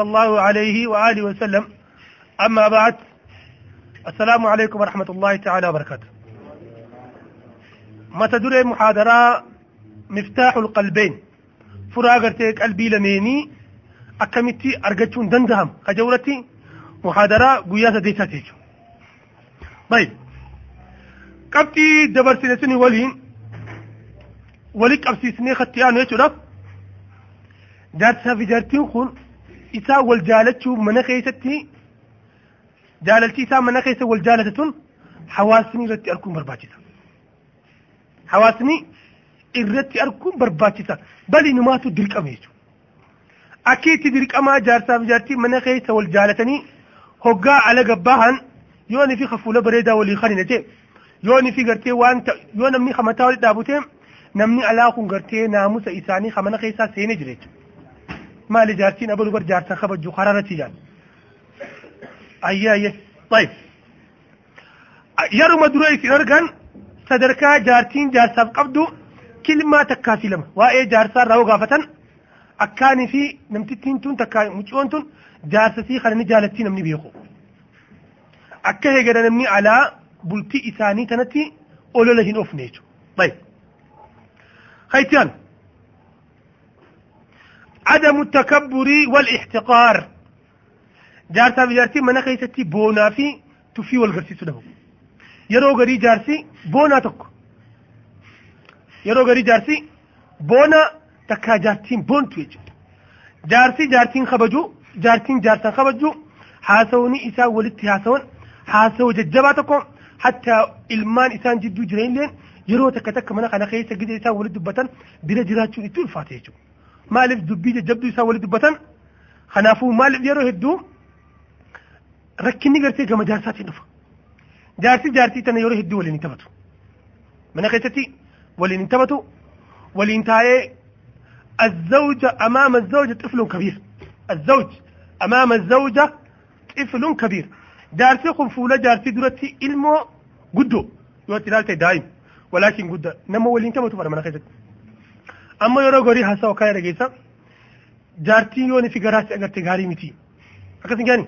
صلى الله عليه وآله وسلم. أما بعد السلام عليكم ورحمة الله تعالى وبركاته. ما تدري محاضرة مفتاح القلبين. فراغرتك قلبي لميني. أكمتي أرجتون دندهم. خجورتي محاضرة قياسة ديتاتي طيب. قبتي دبرسنتني ولين. ولك أبسيسني ختيان يجرب jaarsaa fi jaartiin kun إساء والجالتش منخيستي جالتي إساء منخيست والجالتة حواسني رتي أركم برباجتا حواسني إرتي أركم برباجتا بل إنما تدرك أميش أكيد تدرك أما جارسا بجارتي منخيست والجالتني هقا على قباهن يوني في خفولة بريدة وليخاني نتي يوني في قرتي وان ت... يوني من خمتاولي دابوتي نمني علاقون قرتي ناموس إساني خمنا خيسا سيني جريتي مالي جارتين أبو لبر طيب. جارتين خبجوا قرارة تجان أي أي طيب. يرو مدروي في أرغان صدركا جارتين جارسا قبضو كلمة تكافي لما وإي جارسا رأو غافة. أكاني في نمتتين تون تكاي مجوان تون. جارسا سي خلاني جالتين أمني بيخو. أكاها غدا نمني على بلتي إساني تنتي أولو لهين أفنيتو. طيب. خيتيان. عدم التكبر والاحتقار. جارتا بجارتي منا خيستي بونا في تفي والغرسي سده يرو غري جارسي بونا تك يرو غري جارسي بونا تكا جارتين بون تويج. جارسي جارتين خبجو جارتين جارتين خبجو. حاسوني إسا ولدتي حاسون. حاسو ججباتكم حتى isaan jidduu jiran illeen yeroo takka takka mana kana keessa gida isaa walitti dubbatan bira jiraachuun itti ulfaate jechuudha. مالف دبي جبدو يسا ولد بطن. خنافو مالف يرو هدو. ركني قرتي جمع جارساتي نفا جارسي جارتي تنا يرو هدو ولين تبتو من قيتتي ولين تبتو ولين تاي الزوج أمام الزوج طفل كبير. الزوج أمام الزوجة طفل كبير. جارسي خنفولة جارسي درتي إلمو قدو. يوتي دائم ولكن قدو. نمو ولين تبتو فرمنا قيتتي amma yeroo gorii haasawa kana dhageessa jaartiin yoo fi garaasi agarte gaarii miti. Akkasin gaani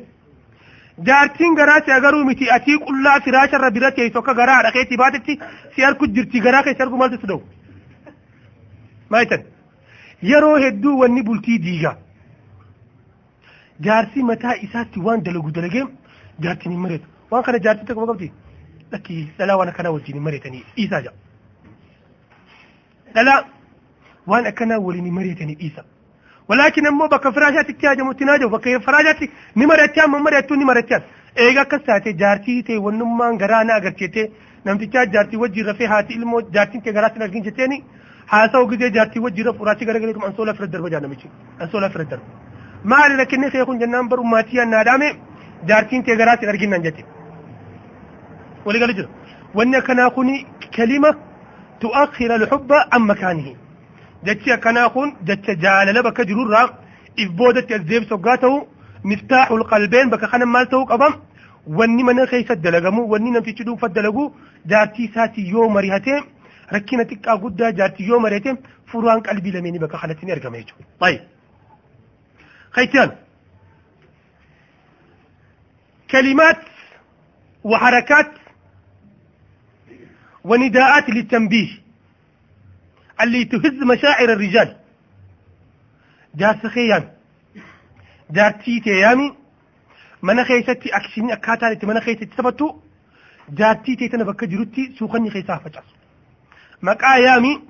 jaartiin agaruu miti atii qullaa firaasha irra bira teessu akka garaa dhaqeetti baatetti si arku jirti garaa keessa argu maaltu da'u maayitan yeroo hedduu wanni bultii diiga jaarsi mataa isaatti waan dalagu dalagee jaartiin hin mareetu waan kana jaartii tokko qabdi lakki dhalaa waan akkanaa wajjin hin mareetanii dhiisaa jaa dhalaa وان اكنا ولني مريت ني يعني عيسى ولكن أمو بك فراجات تياج متناجو بك فراجات ني مريت ام مريت ني مريت إيغا كساتي جارتي تي ونم ما غرانا غرتي نمتي تياج جارتي وجي رفي هات علمو جارتي تي غرات نغين جتيني حاسو غدي جارتي وجي رف راتي غرغلي كم انسولا فردر بجانا ميشي. انسولا فردر ما علي لكن ني سيكون جنان برو ماتيا نادامي جارتي تي غرات نغين نجتي ولي غلجر ونكنا كوني كلمة تؤخر الحب عن مكانه. جتشي كناخون جتشي جالالا بكا جرور راق إفبودة تزيب سوقاته مفتاح القلبين بكا خنم مالتهو كبام واني من خيسة دلغمو واني نمتي تدو فدلغو جارتي ساتي يو مريهتي ركينا تكا قد جارتي يو مريهتي فروان قلبي لميني بكا خلتين ارغميجو طيب. خيتيان. كلمات وحركات ونداءات للتنبيه. اللي تهز مشاعر الرجال. جارس خيام جارتي تيامي من خيستي أكشني أكاتا لتي من خيستي سبتو. جارتي تيتنا بكا جروتي سوخني خيسا فجأس. مقا يامي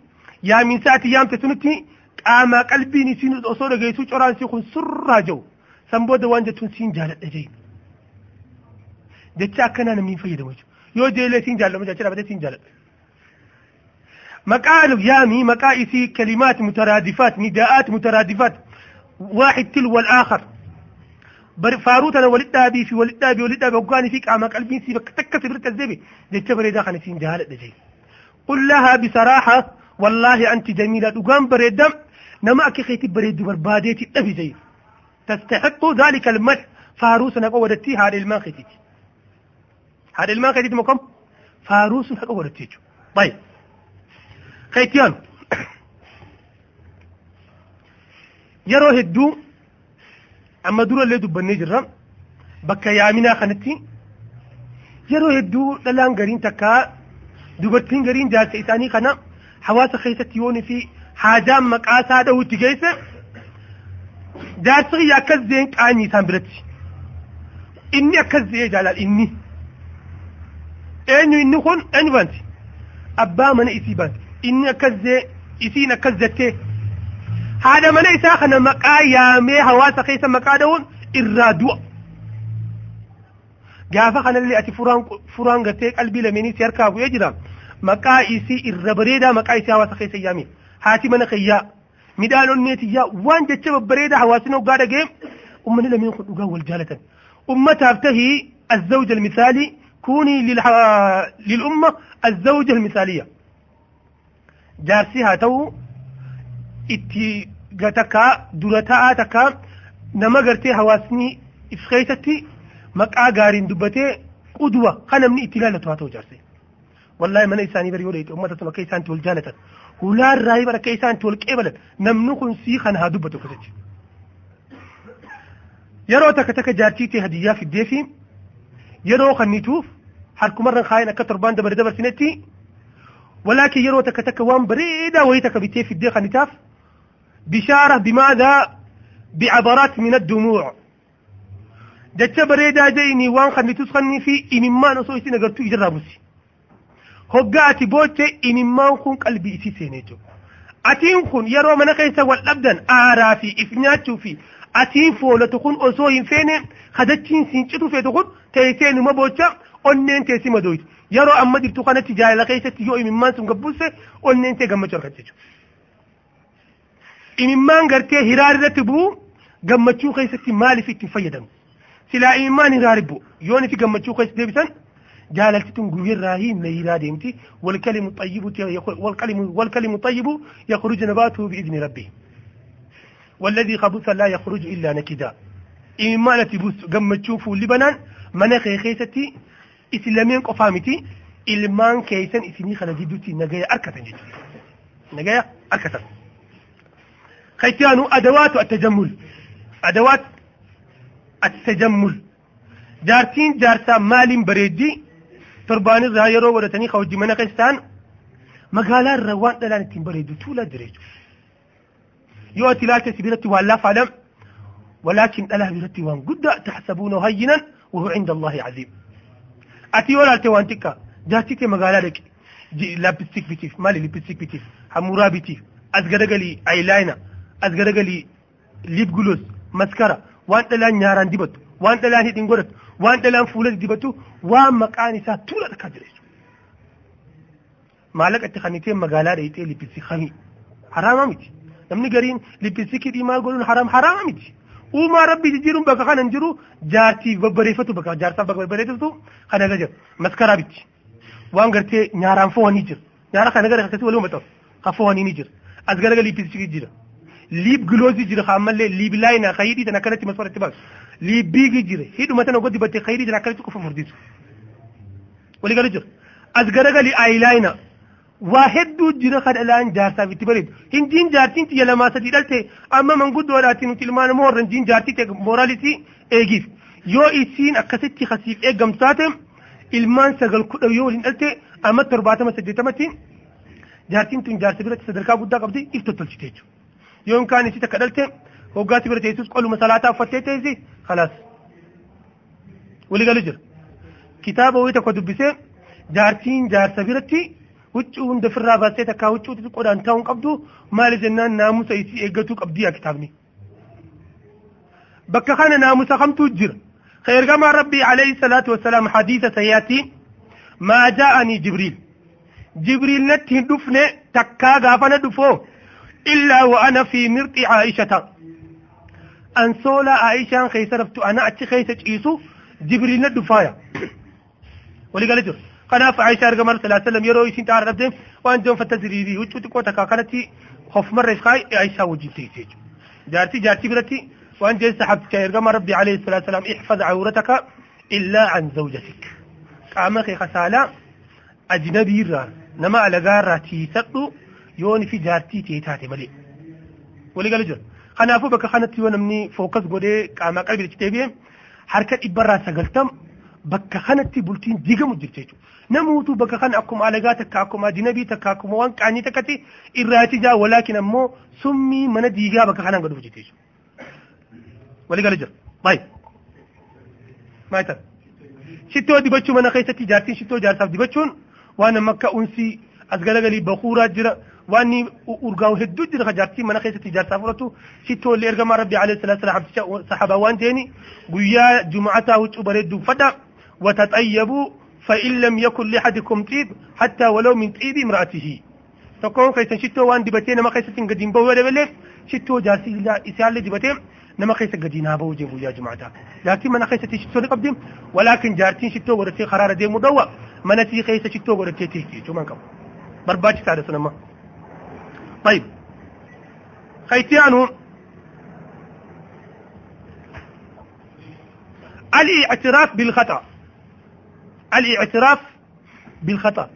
يامي ساتي يام تسنتي. قاما قلبي نسين أصول غيسو چوران سيخون سر جو. سنبو دوان جتون سين جالت أجين. جتشا كنا نمين فيدا وجو يو جيلي سين جالت. مجا بدأ سين جالت. مقال يامي مقائسي كلمات مترادفات نداءات مترادفات واحد تلو الآخر فاروت أنا ولد أبي في ولد أبي ولد أبي وقاني فيك أما قلبي سي بك تكسي برت الزبي دي تبري داخل سين جهالة دجي. قل لها بصراحة والله أنت جميلة. وقام بريدم نما أكي خيتي بريد برباديتي أبي زي. تستحق ذلك المدح فاروس أنا قودتي خيتي هذا الماء خيتي مكم؟ فاروس أنا قودتي طيب. خيتيان durallee dubbannee jirra bakka yaaminaa kanatti yeroo hedduu dhalaan gariin takkaa dubartiin gariin jaarsa isaanii kana hawaasa keessatti yooni fi haajaan maqaa isaa dha'utti geesse jaarsi kiyya akkas zeen qaanii isaan biratti inni akkas zee jaalal inni eenyu inni kun eenyu banti abbaa mana isii banti إن كذ إثين كذته هذا ما ليس أخنا مقا يا مي هواس خيس مقا دون إرادوا جافا خنا اللي أتي فران فران قتك قلبي لمني سيركا هو يجرا مقا إسي إربريدا مقا إسي هواس خيس يا هاتي من خيا ميدالون ميتي يا وان جتشب بريدا هواسنا وقادة جيم أمني لم ينقل أقا والجالة أمتها ابتهي الزوج المثالي كوني للأمة الزوجة المثالية جارسيها تو itti takka dura ta'aa takka nama gartee hawaasni if keessatti maqaa gaariin dubbatee qudwa kan namni itti ilaalatu haa ta'u jaarse wallahi mana isaanii bari yoo dheete ummata sun akka isaanitti wal jaalatan hulaan raayii bara akka isaanitti wal qeebalan namni kun sii kana haa dubbatu akkasitti yeroo takka takka jaartii ta'e hadiyyaa fiddee fi yeroo kannituuf harkumarran kaayin akka torbaan dabare dabarsinetti takka takka waan bareedaa wayii takka bittee fiddee kannitaaf بشارة بماذا؟ بعبرات من الدموع. جتش بريدا جيني وان خني تسخني في إنما نصو إسي نغرتو إجرى بسي هقاتي بوتي إنما كون قلبي إسي سينيجو أتين كون يرو من قيسا والأبدان آرا في إفناتو في. أتين فولة تكون أصوين فين خدتين سينشتو في تكون تيسين مبوشا onneen teessi madoyti yeroo amma jirtu kanatti jaalala keessatti yoo imimmaan sun gabbuuse onneen tee gammachuu argatte jechuudha. imimmaan gartee hiraar irratti bu'u gammachuu keessatti maaliif ittiin fayyadamu silaa imimmaan hiraar bu'u yoon itti gammachuu keessa deebisan jaalaltituun guyyarraa himna hiraa deemti والكلم الطيب والكلم والكلم الطيب يخرج نباته بإذن ربه والذي خبث لا يخرج إلا نكدا إما نتبوس قم تشوفوا لبنان من إسلامين قفامتي إلمان كيسن إسني خلا جدوتي نجايا أركتا جدو نجايا أركتا خيتيانو أدوات التجمل. أدوات التجمل. جارتين جارتا مال بريدي ترباني رايرو ودتني خوجي من قيستان مقالا روان دلان تين بريدو تولا دريجو. يؤتي لا تسبيرتي ولا فعلم ولكن ألا برتي وان. قد تحسبونه هينا وهو عند الله عظيم. أتي ولا توانتك جاتيك مقالا لك لابستيك بتيف مالي لابستيك بتيف حمورا بتيف أزقدقلي أيلاينا أزقدقلي ليب جلوس مسكرة وان دلان نياران ديبتو وان دلان هيدين قرد وان دلان فولد ديبتو وان مقاني سا تولا تكادريش مالك اتخانيتين مقالا ريتين لابستيك خمي حرام ميتي namni gariin lippistikii dhiimaa godhuun haram haraama miti uumaa rabbii jijjiiruun bakka kanan jiru jaartiif babbareeffatu bakka jaarsaaf bakka babbareeffatu kana irra jira maskaraa bitti waan gartee nyaaraan fo'anii jira nyaara kana gara akkasii walii uumataaf ka fo'anii ni jira as garaga lippistikii jira liib giloozii jira ka ammallee liib laayinaa ka hidhii tan akkanatti masfaratti baasu liib biigii jira hidhuma tan ogotti battee ka hidhii tan akkanatti qofa furdisu walii galu jira as garagali aayilaayinaa waa hedduu jira kadhalaan jaarsaaf itti bareedu hindiin jaartiin xiyya lamaa sadii dhalte amma manguddoodhaatti nuti ilmaan namoo warra hindiin jaartii ta'e mooraalitii eegiif yoo isiin akkasitti kasiif eeggamtu taate ilmaan sagal kudha yoo waliin dhalte amma torbaatama saddeetamatti jaartiin tun jaarsa biratti sadarkaa guddaa qabdi if tottolchite jechuudha yoo kaan isii takka dhalte hoggaatti bira teessus qoluma salaataa uffattee teessi khalaas walii galu jira kitaaba wayii tokko dubbisee jaartiin jaarsa biratti huccuu hunda ofirraa baastee takkaa huccuu xixiqqoodhaan taa'uun qabdu maali jennaan naamusa isii eeggatuu qabdii yaa kitaabni. Bakka kana naamusa kamtuu jira. Ergamaan Rabbii alayhi salaatu wassalaam hadiisa sayyaati maa jaa'anii Jibriil. Jibriil natti hin dhufne takkaa gaafana dhufoo illaa wa'ana fi mirxi Aayishata. Ansoola Aayishaan keessa raftu ana achi keessa ciisu Jibriil na dhufaaya. Walii gala jiru. Kanaaf Aisha argamar sallallahu alaihi yeroo isin xaara dhabde waan joon fatta siriirii huccuu xiqqoo takka kanatti hofmarra ifkaay Aisha wajjin teessee jechuudha. Jaartii jaartii biratti waan jeen saxabticha ergama rabbi alayhi salatu salaam ihfaz awrataka illaa an zawjatik. Qaama kee kasaalaa ajnabiirraa nama alagaarraa tiisadhu yoon fi jaartii tee taate malee. Walii galu jira. kanaafuu bakka kanatti yoo namni fookas godhee qaamaa qalbii itti deebi'e harka dhibbarraa sagaltam bakka kanatti bultiin diigamu نموتوا بكخان أكم على جاتك أكم أدي نبي تك أكم وان تكتي إرادتي جا ولكن أمو سمي من ديجا بكخان عن قدو جتيش ولي قال جر باي طيب. ما يصير شتوا دي بچو من خيسة تجارتين شتوا جارتا دي بچون؟ وأنا مكة أنسي أزغالا غالي بخورا جرا واني أرغاو هدو جرا خجارتي من خيسة تجارتا فورتو شتوا اللي إرغم ربي عليه الصلاة والسلام صحابة وان ديني قويا جمعتا هو تبريدو فتا وتتأيبو فإن لم يكن لأحدكم طيب حتى ولو من طيب امرأته. تكون كيسن شتو وان دبتين ما كيسن قديم بو ولا بلف شتو جارسي لا إسال دبتين نما كيسن قديم هابو جيبو يا جماعة. لكن من كيسن شتو نقدم ولكن جارتين شتو ورتي قرار دي مدوى منتي كيسن شتو ورتي تيكي شو منكم؟ برباج سادة سنما طيب. خيتيانو الاعتراف بالخطأ. الاعتراف بالخطأ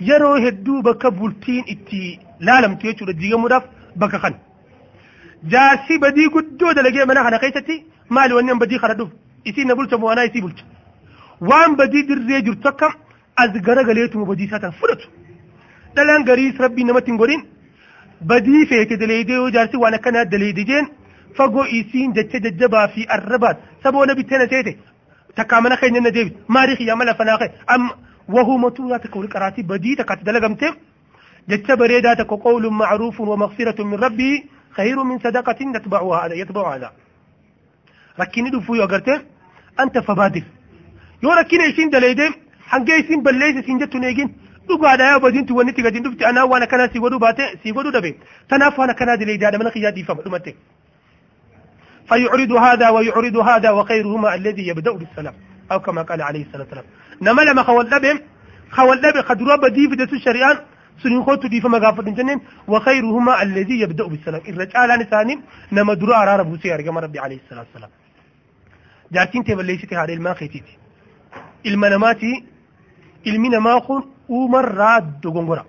يرو هدو بك بولتين اتي لا لم تيجو لديغا مداف بك خن جاسي بدي قدو دلقي منا خنا قيتتي مالي ونين بدي خردوف isi na bulcha mu ana isi bulcha waan badii dirree jirtu akka as gara galeetuma badii isaa tan fudhatu dhalaan gariis rabbii namatti hin godhin badii feete daleedee yoo jaarsi waan akkanaa daleede jeen fagoo isiin jecha jajjabaa fi arrabaat saboona bittee na seete تكامل خي نن ديفيد. ما ريخ يا ملا فنا خي أم وهو متو يا تكول قراتي بدي تكات دلغمت جت بريدا تك قول معروف ومغفرة من ربي خير من صدقة تتبعها هذا يتبع هذا. لكن دو فيو غرت أنت فبادر يو لكن يشين دليد حنجي سين بليز سين جتو نيجين. دو غدا يا بدين تو ونتي غدين دفتي أنا وانا كانا سي ودو باتي سي ودو دبي. تنافو أنا كانا دليد أنا من خيادي فمدمتك فيعرض هذا ويعرض هذا وخيرهما الذي يبدأ بالسلام. أو كما قال عليه الصلاة والسلام. نما لما خول لبهم خول لبهم خدروا بدي في دس الشريان سنين خوت دي فما غافت جنن وخيرهما الذي يبدأ بالسلام. الرجال نساني نما درو أرار بوسي أرجع ربي عليه الصلاة والسلام. جارتين تبليشتي هذه الماء خيتيتي. المناماتي المنا ماخون ومرة دغونغورا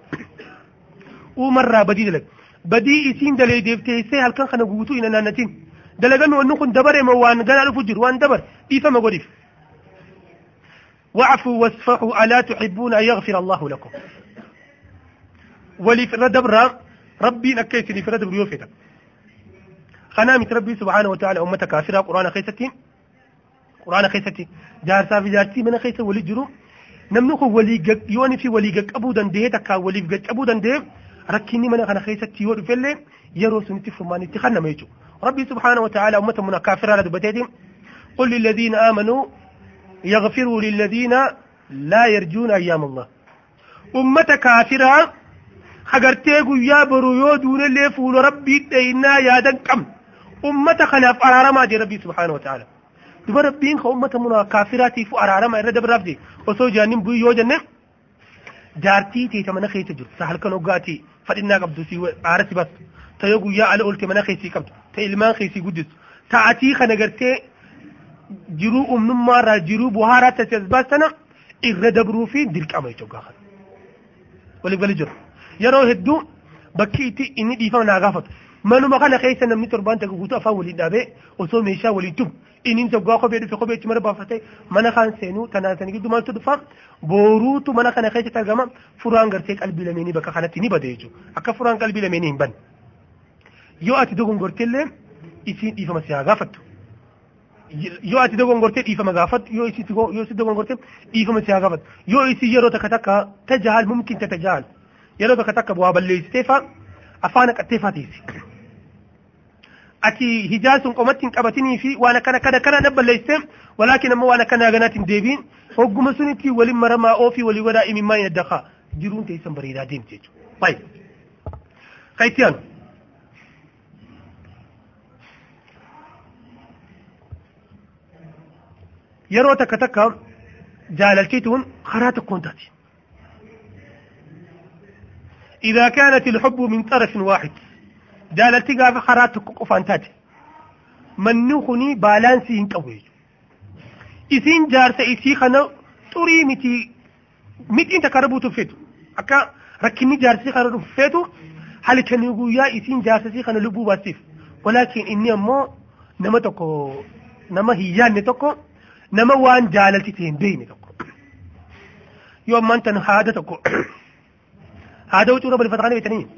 ومرة بدي دلك بدي إسين دلي ديفتي سي هل كان خنا غوتو إن نانتين. دلغامي ونو كن دبر ما وان غنا الفجر وان دبر. ديفا ما غوديف واعفوا واصفحوا ألا تحبون أن يغفر الله لكم. ولي في الردبر ربي نكيتني في الردبر يوفيتا. خنامت ربي سبحانه وتعالى أمة كافرة. قرآن خيستين. قرآن خيستي جارسا في جارتي من خيسة ولي جرو. نمنو خو ولي جك يوني في ولي جك أبو دنديه تكا ولي جك أبو دنديه. ركني من خنا خيستي يوري فيلي يرو سنتي فماني تخنا ميجو ربي سبحانه وتعالى أمة من كافرة لدبتيتهم قل للذين آمنوا يغفروا للذين لا يرجون أيام الله. أمة كافرة خجر تيغو يا برو يو دون اللي فول ربي تينا يا دن كم أمة خلاف أرارما دي ربي سبحانه وتعالى. دب ربين خو أمة من كافرة تيفو أرارما إرد برافد وصو جانين بوي يو جارتي تي تمنا خيتي سهل كانو غاتي فدينا قبضو سي عارتي بس. تيغو يا على قلت منا خيتي قبضو ta ilmaan keessii guddistu ta atii kana gartee jiruu umnummaarraa jiruu buhaaraa tasi as baastana irra dabruu fi dirqama jechuudha gaafa waliif gali jiru yeroo hedduu bakki itti inni dhiifama naa gaafatu manuma kana keessa namni torbaan takka guutuu afaan waliin dhaabee osoo meeshaa waliin tumu inni tokko kophee dhufe kophee mara baafatee mana kan seenuu tanaan sanii gidduu maaltu dhufa booruutu mana kana keessatti argama furaan gartee qalbii lameenii bakka kanatti ni bada jechuudha akka furaan qalbii lameenii hin banne يؤتي دوغون غورتيل يسين إيفا مسيحا غافت يؤتي دوغون غورتيل إيفا مغافت يؤتي دوغون غورتيل إيفا مسيحا غافت يؤتي يرو تكتاكا تجعل ممكن تتجعل يرو تكتاكا بواب اللي ستيفا أفانك التيفا تيسي أتي هجاز قمتين قبتيني في وأنا كان كان كان نبل ولكن ما وأنا كان غنات ديبين هو قمسوني ولي مرمى أوفي ولي وراء إمي ما ينا جيرون تيسم بريدا ديم تيجو طيب يروتا كتكا جال الكيتون خرات كونتاتي إذا كانت الحب من طرف واحد جال التقا خرات كونتاتي من نخني بالانسي انتوي. إذن جار سيسي خنا توري متي متي انت كربو تفيتو. أكا ركني جار سيسي خنا تفيتو. حالي تنغو يا إذن جار سيسي خنا لبو باسيف ولكن إني أمو نمتكو نما هيان نتكو نما وان جالت تين ديني تقو يوم ما انت هادا تقو هذا وتشو رب الفتحان بيتنين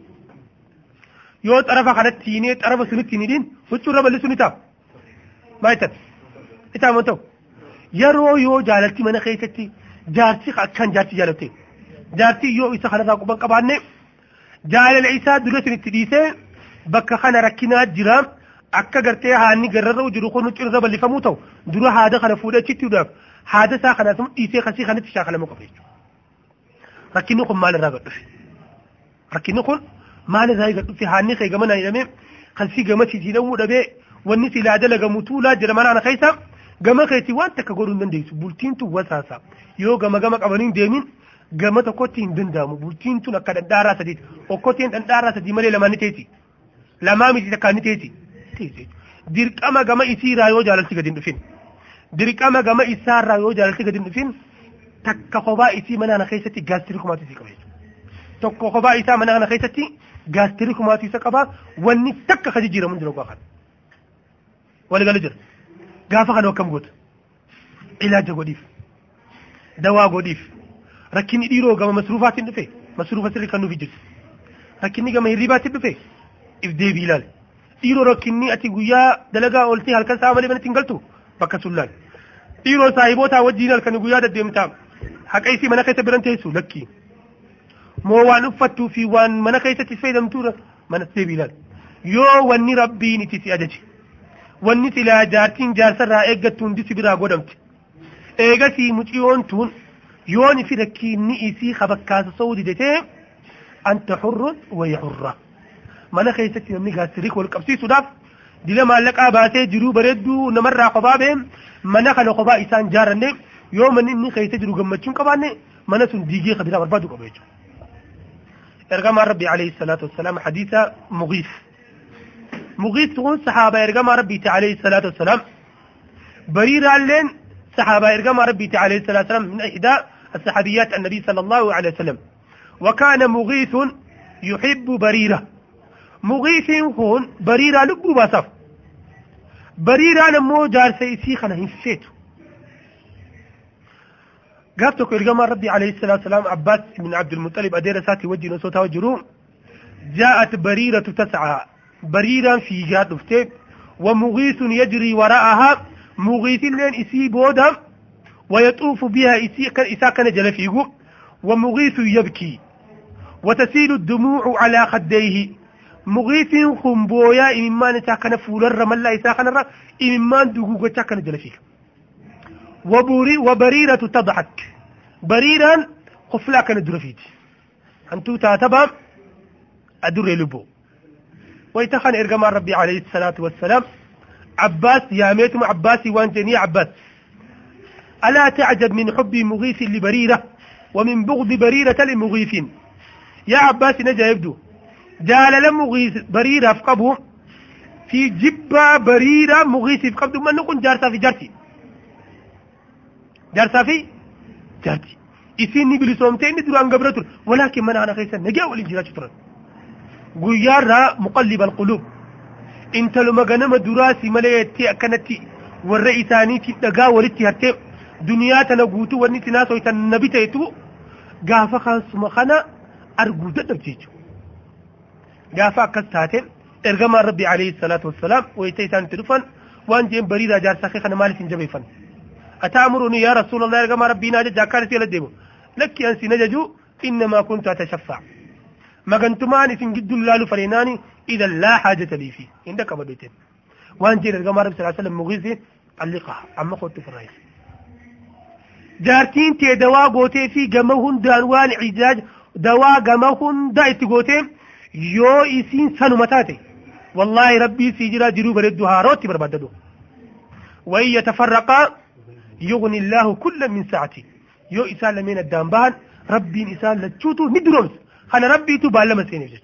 يو طرف خلا تيني طرف سنو تيني دين وتشو رب اللي سنو تاب ما يتن. إتا منتو يرو يو جالت من خيتتي جارتي خاكان جارتي جالتي. جارتي يو إسا خلا ساقو بان قباني جال العيسى دلو سنو تديسي بك خانا ركنا جرام akka gartee haanni garrarra jiru kun huccuu irra bal'ifamuu ta'u dura haada kana achitti haada isaa kana dhiisee kasii kanatti shaakalamuu qaba jechuudha. Rakkinni kun maal irraa gadhufe? Rakkinni kun maal irraa eega dhufe haanni kee gama naan hidhamee kan si gama sitii dhawuu dhabee wanni silaa dalagamu tuulaa jira mana ana keessa gama keetii waan takka godhuu hin dandeessu bultiin tun wasaasa yoo gama gama qabanii hin deemin gama tokkotti hin danda'amu bultiin tun akka dhandhaaraa sadiiti okkotteen dhandhaaraa sadii malee lamaan ni teeti lamaa miti takkaan ni teeti dirqama gama isiirraa yoo jaalalti gadi hin dhufin dirqama gama isaarraa yoo jaalalti gadi hin dhufin takka kophaa isii mana ana keessatti gaastiri kumaatu isii qaba jechuudha tokko kophaa isaa mana ana keessatti gaastiri kumaatu isa qaba wanni takka ka jijjiiramu jira gaafa walgala jira gaafa kana akkam goota ilaaja godhiif dawaa godhiif rakkinni dhiiroo gama masruufaatiin dhufe masruufa sirri kan nuuf jirti rakkinni gama hirribaatiin dhufe if deebii ilaali dhiiroo rakkinni ati guyyaa dalagaa ooltee halkan sa'a malee manatti hin galtu bakka sun laali dhiiroo saahibootaa wajjiin halkan guyyaa deddeemtaa haqa isii mana keessa biran teessu lakkii moo waan uffattuu fi waan mana keessatti fayyadamtuudha mana deebii ilaali yoo wanni rabbiin itti si ajaje wanni silaa jaartiin jaarsarraa eeggattu hundi si biraa godhamte eegasii muciyoon tun yoon fi rakkiinni isii kabakkaasa sa'uu didatee anta hurrun wayya hurra mana keessatti namni gaasirik wal qabsiisuudhaaf dila maallaqaa baasee jiruu bareedduu namarraa kophaa ba'e mana kana kophaa isaan jaaranne yoo manni inni keessa jiru gammachuun qabaanne mana sun diigee kabiraa barbaadu qaba jechuudha. ergamaan rabbi alayhi salaatu wassalaam hadiisa mugiis mugiis kun sahaaba ergamaa rabbiiti alayhi salaatu wassalaam bariiraalleen sahaaba ergamaa rabbiiti alayhi salaatu wassalaam min ihdaa الصحابيات النبي صلى الله عليه وسلم وكان مغيث يحب بريرة مغيث هون بريرة لبو باسف. بريرة نمو جار سيسي خنا هنسيتو. قابتك إرقام ربي عليه الصلاة والسلام عباس من عبد المطلب أدير ساتي وجه نصوتها وجروم جاءت بريرة تسعى. بريرا في جاد نفتيب ومغيث يجري وراءها. مغيث لين إسي بودم ويطوف بها إسا كان جلفيه ومغيث يبكي. وتسيل الدموع على خديه. مغيث خنبويا إممان إسا كان فولر ملا إسا كان را إممان دقوق إسا كان جلفيه وبري وبريرة تضحك. بريرا خفلا كان درفيد أنتو تاتبا أدر لبو ويتخن إرقام ربي عليه الصلاة والسلام. عباس يا ميتم عباسي وان جني عباس. ألا تعجب من حب مغيث لبريرة ومن بغض بريرة لمغيث. يا عباس نجا يبدو. جال لمغيث بريرة فقبه في جبة بريرة مغيث فقبه من نكون جارسا في جارتي جارسا في جارتي إسيني بلسومتين دران قبرتون ولكن من أنا خيسا نجا والإنجراج ترى قيارها مقلب القلوب. إنت لما غنم دراسي مليتي أكنتي. والرئيساني تدقا ولتي هرتي. naasoytan nabi ta'etu gaafa kasuma kana arguu dadhabde jechuudha. Gaafa akkas taate ergamaan rabbi alayhi salaatu wassalaam wayita isaan itti dhufan waan jeen bariiraa jaarsaa kee kana maaliif hin jabeeffan. رسول الله كما ربنا جاء كانت يلا ديمو لك أنسي نججو إنما كنت أتشفع ما كنتمان إسن جد الله فريناني إذا لا حاجة لي فيه عندك بديتين وأن جير كما رب صلى الله عليه وسلم مغيثي علقها أما قلت في الرئيس jaartiin tee dawaa gootee fi gama hundaan waan ijaaj dawaa gama hunda itti gootee yoo isiin sanuma taate wallaahi rabbii sii jira jiruu bareeddu haarootti barbaaddadu وإن يتفرقا يغني الله كل من ساعته يو إسان لمن الدام بان ربي إسان لتشوتو ندرومس خانا ربي تبا لما سيني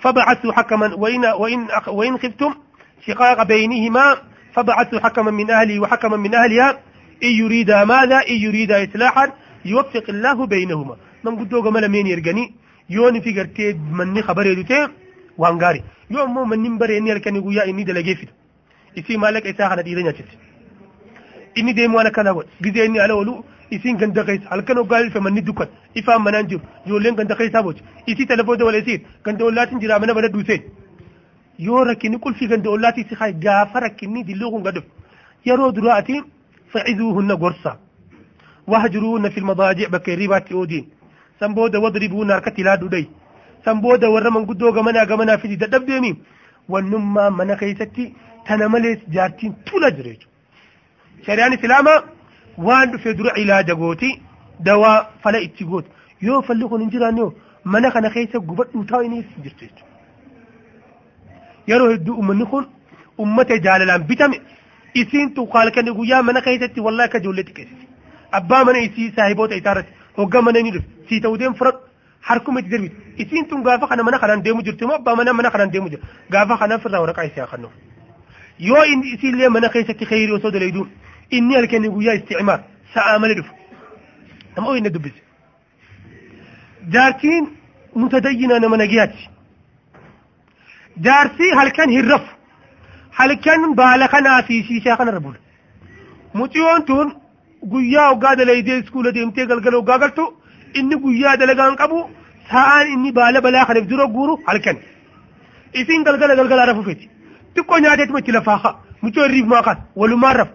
فبعثوا حكما وإن, وإن, وإن خفتم شقاق بينهما فبعثوا حكما من أهلي وحكما من أهلها إن يريد ماذا إن يريد إصلاحا يوفق الله بينهما من قد دوغا ملا يوني في غرتي مني خبري دوتي وانغاري يوم مو مني مبري ني الكني غيا اني دلغي فيت اسي مالك اي ساحه دي دنيا تشت اني ديم وانا كانا و غدي اني على ولو اسي غند قيس الكنو قال في مني دوكت افا منانجو يو لين غند قيس ابوت اسي تليفون دو ولسي كنت ولات نجرا من بدا دوسي يو ركني كل في غند ولاتي سي خاي غافرك ني دي لوغو غدف يرو دراتي فعذوهن غرسا وهجرون في المضاجع بكريبات اودين san booda wadribuunna harkatti ilaaduu dhayi san booda warra manguddoo gamanaa gamanaa fidi dadhabdeemi wannummaa mana keessatti tana malees jaartiin tula jira jechuudha shari'aan islaamaa waan dhufe dura ilaaja gooti dawaa fala itti gooti yoo falli kun hin jiraanne mana kana keessa gubadhuu taa'u inni jirtu jechuudha yeroo hedduu ummanni kun ummata jaalalaan bitame isiin tuqaalkanii guyyaa mana keessatti wallaahi akka ijoollee xiqqeessiti abbaa mana isii saahiboota isaarratti hoggaa mana inni dhufe sii ta'uu deemu fudhadhu harkuma itti tun gaafa kana mana kanaan deemu jirti moo mana mana kanaan deemu jira? Gaafa kana firraa waraqaa isii yoo inni isiillee mana keessatti kheyrii osoo dalayduun inni halkanii guyyaa isticmaar sa'aa malee dhufu. Nama ooyinna dubbise. Jaartiin mutadayyina nama nagayaati jaarsi halkan hin halkan baala kanaa fi shiishaa kanarra bula. Muciyoon tun guyyaa hoggaa dalaydee iskuula deemtee galgala hoggaa galtu inni guyyaa dalagaan qabu sa'aan inni baala balaa kanaaf dura guuru halkan isin galgala galgalaa rafu feti xiqqoo nyaateetuma itti lafaa haa mucoo irriif maa kan walumaan rafu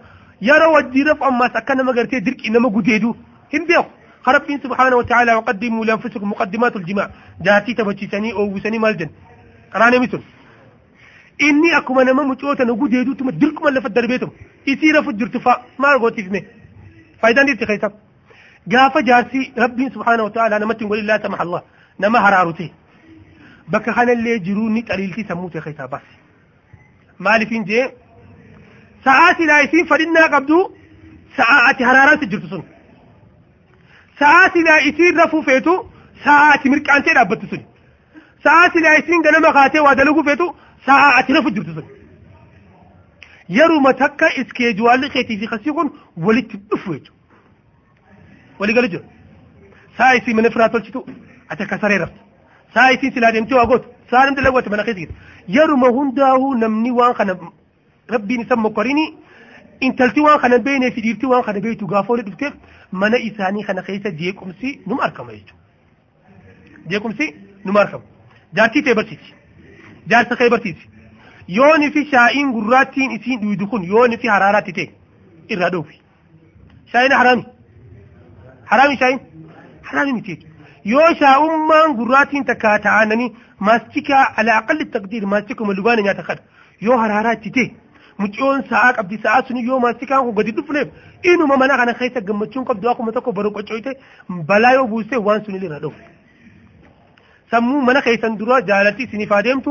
yeroo wajjii rafu ammaas akka nama gartee dirqii nama gudeedu hin beeku ربين سبحانه وتعالى وقدموا لأنفسكم مقدمات الجماع جاتي تبتشيسني أو وسني مالجن قراني مثل إني أكو من ما متوتا نقود يدو تم دركم اللي في الدربيتم يصير في الجرتفاء ما قلت فيه فايدان دي تخيسب قافة جارسي ربي سبحانه وتعالى نما تنقول الله سمح الله نما هرارتي بك خانا اللي جروني تقليلتي سموتي خيسا بس مالي فين جي ساعاتي لا يسين فدنا قبدو ساعاتي هرارات isiin rafuu feetu sa'aati mirqaantee dhaabbattu suni sa'aati laa isiin ganama kaatee waa dalaguu feetu sa'aati rafu jirtu suni yeruma takka iskeejuwaalli keetii fi kasii kun walitti dhufu jechuudha walii galu jira sa'a isii mana firaa tolchitu ati akka saree raftu sa'a isiin silaa deemtee waa gootu sa'a namni ati mana keessa jirtu yeruma hundaa'uu namni waan kana rabbiin isa mokkorinii intalti waan kana beeknee fi dhiirti waan kana beektu gaafa wali dhufteef mana isaanii kana keessa jeequmsi numa argama jechuudha. Jeequmsi numa argama. Jaartii ta'e barsiisi. Jaarsa kee barsiisi. Yooni fi shaa'iin gurraattiin isiin dhuyidu kun yooni fi haraaraatti ta'e irraa dhoofi. Shaa'iin haraami. Haraami shaa'iin. Haraami miti. Yoo shaa'ummaan gurraattiin takka ta'ananii maastikaa ala aqalli taqdiir maastikuma lubaana nyaata kadha. Yoo haraaraatti ta'e mucioon sa'aa qabdi sa'aa sun yoo maastikaan kun gadi dhufneef inuma mana kana keessa gammachuun qabdu akkuma tokko baru qocoite balaa yoo buustee waan sun irra dhufu. Sammuu mana keessan dura jaalatti isiniif adeemtu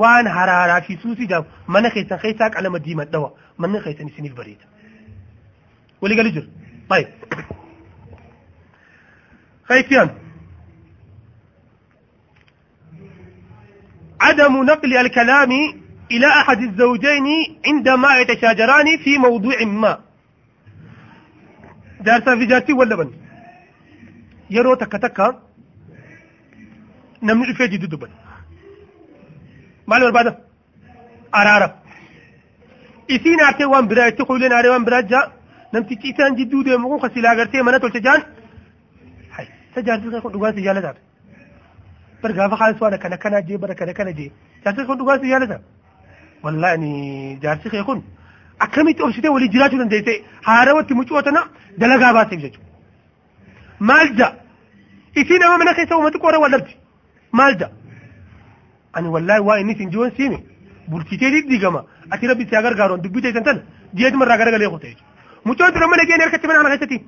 waan haraaraa fi suusii jaamu mana keessan keessaa qalama diimaa dhawa manni keessan isiniif bareeda. Walii galii jiru. Kayfiyaan. عدم نقل الكلام إلى أحد الزوجين عندما يتشاجران في موضوع ما. جالسة في جارتي ولا بن يرو تكا تكا نمني في جدو دبن مالي وربادة أرارة. إسين أرتي وان برا تقول لنا أري وان برا جا. نمتي تيسان جدو دي مقون خسيلا أغرتي منا tajaajilka ku dhugaatii yaaladaada bar gaafakaas waana kana kana jee bara kana kana jee. Jaarsi kun dhugaatii yaalada wallah ani jaarsi kun akkamitti obsitee walii jiraachuu dandeesse haarawatti mucu'oo dalagaa baaseef jechuudha maal ja'a isiin amma mana keessa uummati qoora wal maal ja'a ani wallahi waa inni isin jiwoon siime bulchitee diddiigama ati rabbi si agargaaroon dubbii teessan tana ji'eetuma irraa garagalee kuteechu mucu'oon tura mana geenye harkatti mana ana keessatti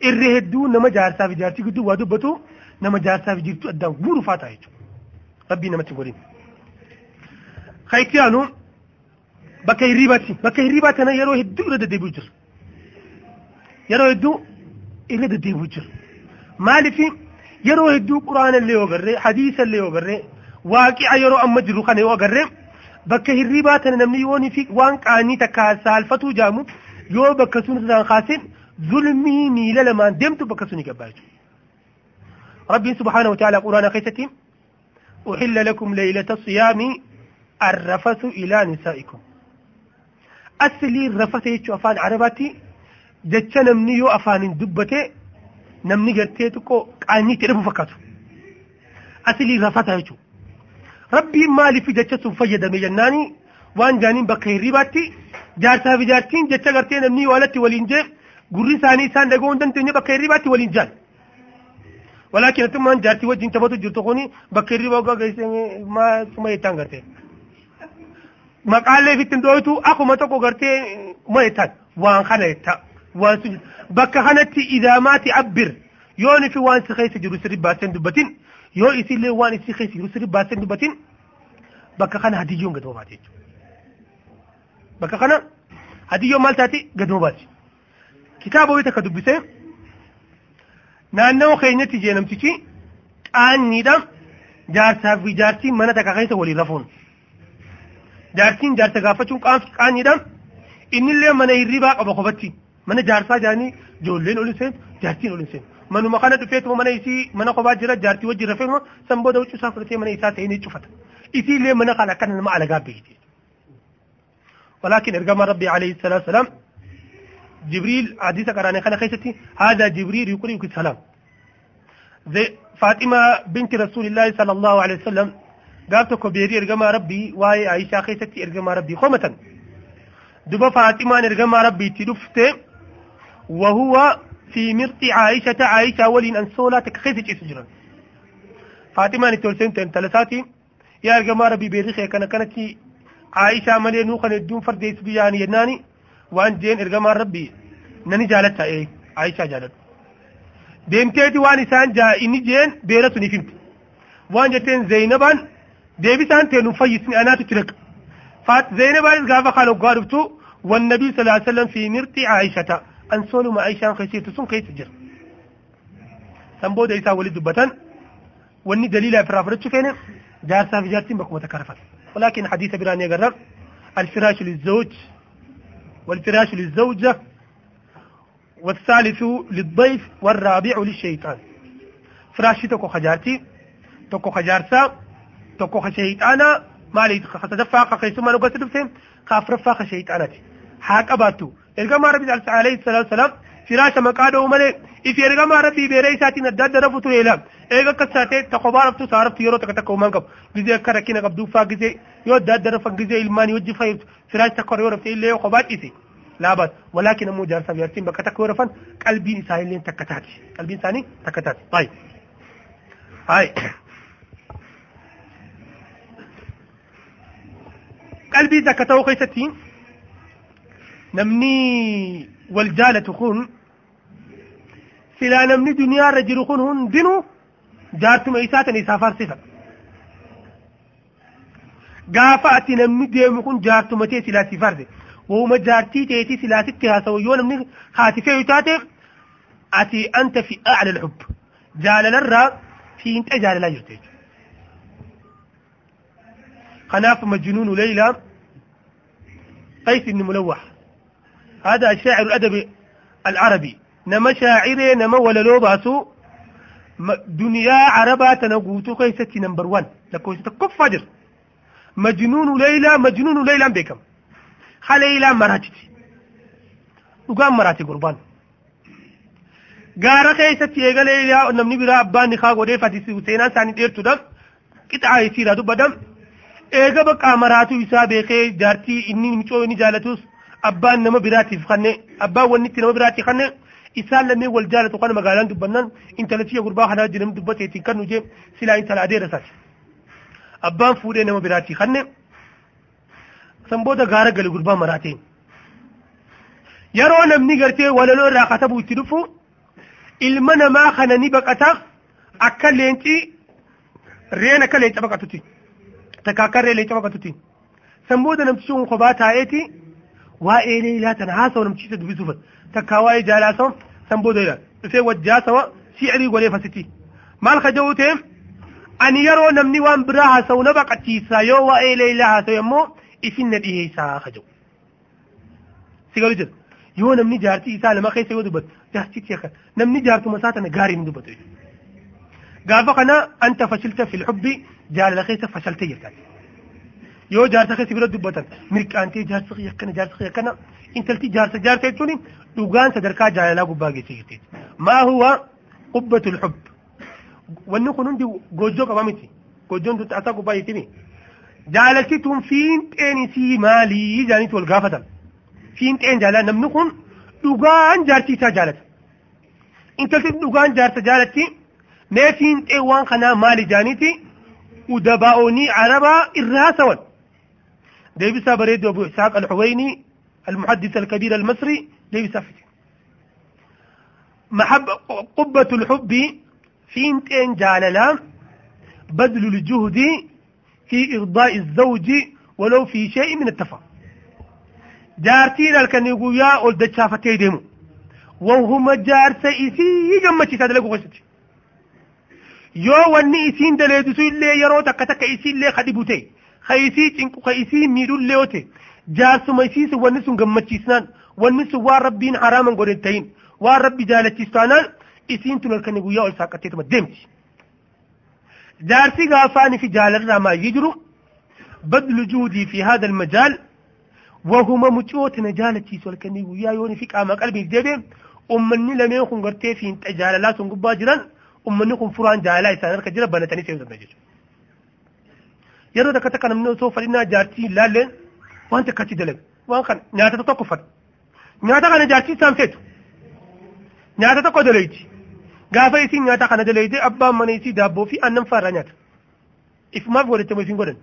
Irree hedduu nama jaarsaa fi jaartii gidduu waa dubbatu nama jaarsaa fi jirtu addaan guuru faataa jechuudha. Rabbii namatti godhin. Kayitiyaanu bakka hirribaatti bakka hirribaa kana yeroo hedduu irra deddeebi'u jira. Yeroo hedduu irra deddeebi'u jira. Maaliif yeroo hedduu quraana illee yoo agarree hadiisa illee yoo agarree waaqi'a yeroo amma jiru kana yoo agarree bakka hirribaa kana namni fi waan qaanii takka saalfatuu jaamu yoo bakka sun irraan kaaseen deemtu bakka suni gabbaa jechuudha. Rabbiin subhaanahu wa ta'ala quraana keessatti أحل لكم ليلة الصيام الرفث إلى نسائكم. أصلي الرفث يجو أفان عرباتي جتش نمني أفان دبته نمني قرتي تكو قاني تلفو فكاتو. أصلي الرفث يجو. ربي مالي في جتش سنفيد مجناني وان جانين بكي ريباتي جارتا في جارتين جتش قرتي نمني والتي ولينجي قري ثاني سان دقون دنتني بكي ريباتي ولينجان ولكن ثم أن جارتي وجه تبتو جرتو خوني بكيري بوغا غيسي ما ثم يتان غرتي مقالة في تندويتو أخو ما تقو غرتي ما يتان وان خانا يتا وان سجد بكا خانتي إذا ما تعبر يوني في وان سخيس جرو سري باسين دبتين يو إسي لي وان إسي خيس جرو سري باسين دبتين بكا خانا هدي يوم قد مباتي بكا خانا هدي يوم مالتاتي قد مباتي كتابه ويتك دبسين naannoo keenyatti jee namtichi qaanyiidha jaarsaaf fi jaartiin mana takka keessa waliin rafuun jaartiin jaarsa gaafachuun qaanyiidha innillee mana hirribaa qaba qofatti mana jaarsaa jaanii ijoolleen ol seen jaartiin ol seen manuma kana dhufeetuma mana isii mana kophaa jira jaartii wajjin rafeetuma san booda huccuu isaa fudhatee mana isaa ta'ee ni cufata isiillee mana kana akkana nama alagaa beekte ولكن إرجام ربي عليه الصلاة والسلام جبريل حديث قراني خلا خيستي. هذا جبريل يقرئك السلام. زي فاطمة بنت رسول الله صلى الله عليه وسلم قالت كبيري ارجما ربي واي عائشة خيستي ارجما ربي. خمة دبا فاطمة ارجما ربي تدفت وهو في مرط عائشة عائشة ولين أنسولا تكخيست سجرا. فاطمة نتولسين تنتلساتي يا ارجما ربي بيريخي كان كانت عائشة ملي نوخن الدون فرد يسبياني يناني. Waan jeen ergamaan rabbi nani jaalatta ee Aishaa jaaladhu deemteeti waan isaan jaa inni jeen beera suniif himte waan jetteen Zaynabaan deebisaan tee nu fayyisni anaatu dhaqa faat Zaynabaan gaafa kaan hoggaa dhuftu والنبي صلى الله عليه وسلم في مرت عائشة أنسول ما عائشة خيسير تسون كيس جر سنبود إيسا ولد دبتان واني دليل في رافرتش فين جارسا في جارتين بكم تكرفت ولكن حديث براني قرر الفراش للزوج والفراش للزوجة والثالث للضيف والرابع للشيطان. فراشي تكو خجارتي تكو خجارسا تكو خشيطانا. مالي خصدفا خيسما نقص دفتين خاف رفا خشيطانتي حاك أباتو. إرقما ربي عليه الصلاة والسلام فراش مقادو ملي. إفي إرقما ربي بيريساتي نداد رفتو إلام إيغا كساتي تقوبا رفتو سارفتو يرو تكتكو منقب جزي أكرا كينا قبدو فا جزي يو داد رفا جزي إلماني وجي فايرت فراش تقر يورفت إلا يو قبات إسي لا بس. ولكن مو جالسة بيرتين بكتك ورفن قلبي إنساني لين تكتاتي قلبي إنساني تكتاتي طيب. هاي. قلبي تكتو خيستين نمني والجالة خون. سلا نمني دنيا رجل خون هن دينو. جارتم إيساتا إسافار صفة قافة نمني ديم خون جارتم تي سلا سفار وهما جارتي تيتي سلاسك هاسويون من خاتفه يتاتي أتي أنت في أعلى الحب جال للرا في انت جال لا يرتيج خناف مجنون ليلى قيس بن ملوح هذا الشاعر الأدب العربي نما شاعري نما ولا لو باسو دنيا عربة تنقوتو قيستي نمبر وان لكويستي كف فجر مجنون ليلى مجنون ليلى بكم haleeylaa maraatiti dhugaan maraati gurbaan gaara keessatti eegalee namni biraa abbaan nikaa godhee fatisi seenaan isaanii dheertuudhaaf qixaa isiidha dubbadam eega baqqaa maraatuu isaa beekee jaartii inni micoo inni jaalatus abbaan nama biraatiif kanne abbaan wanni itti nama biraatiif kanne isaan lamee wal jaalatu kana magaalaan dubbannan intalatiya gurbaa kanaa jedhamu dubbateetiin kan nu jee silaa intala adeera isaati abbaan fuudhee nama biraatiif kanne san booda gaara gali gurbaa maraateen yeroo namni gartee walaloo irraa katabu itti dhufu ilma namaa kana ni baqata akka leenci reen akka leenca baqatutti takka akka ree leenca baqatutti san booda namtichi kun kophaa taa'eeti waa'ee leelaa tana haasawa namticha dubbisuuf takka waa'ee jaalaasawa san booda dhufee wajjaasawa shi'irii godhee fasitti maal ka ani yeroo namni waan biraa haasawu na baqachiisa yoo waa'ee leelaa haasawu immoo isin na dhiyeessaa ka jedhu si galu jira yoo namni jaartii isaa lama keessa yoo dubbatu jaartichi akka namni jaartuma isaa tana gaarii ni dubbatu قال فقنا أنت فشلت في الحب جال لخيس فشلت يكاد يو جارسة خيس بلا دبتا مرك أنت جارسة يكنا جارسة يكنا انت التي جارسة جارسة يتوني دوغان صدركا جال لا قباقي سيتي ما هو قبة الحب wanni kun hundi gojjoo qaba miti gojjoon tun asaa gubbaa jettimi jaalalti tun fiinxeen isii maalii jaanitti wal gaafatan fiinxeen jaalala namni kun dhugaan jaartii isaa jaalata intalti dhugaan jaarsa jaalatti mee fiinxee waan kanaa maali jaaniiti udabaa'oonii arabaa irraa sawan deebisaa bareedu abu isaaq alxuwayni المحدث الكبير المصري ليس فيه محبة قبة الحب fiinxeen jaalalaa badlu ljuhdi fi irdaa'i azawji walow fi shay'in min attafa jaartii halkanii guyyaa ol dachaafattee deemu wahuma jaarsa isii gammachiisa dalaguu keessatti yoo wanni isiin daleedisu illee yeroo takka takka isii illee kadhibu ta'e ka isii cinqu ka isii miidhu illee yoo ta'e jaarsuma isii sun wanni sun gammachiisnaan wanni sun tun halkanii guyyaa ol saaqqatteetuma deemti. Jaarsi gaafaanii fi jaalarraa maayyii jiru badlu juhudii fi haadha almajaal wahuma mucoota na jaalachiisu halkanii guyyaa yooni fi qaama qalbiif deebi'e ummanni lameen kun gartee fiinxa jaalalaa sun gubbaa jiran ummanni kun furaan jaalalaa isaan harka jira banatanii danda'a jechuudha. Yeroo takka takka namni osoo fadhinaa jaartii ilaalleen waan takka achi dalaga waan kana nyaata tokko fadha. Nyaata kana jaartii isaan feetu. Nyaata tokko dalayti. Gaafa isin nyaata kana dalayte abbaan mana isii daabboo fi aannan faarraa nyaata ifumaaf godhachamu isin godhan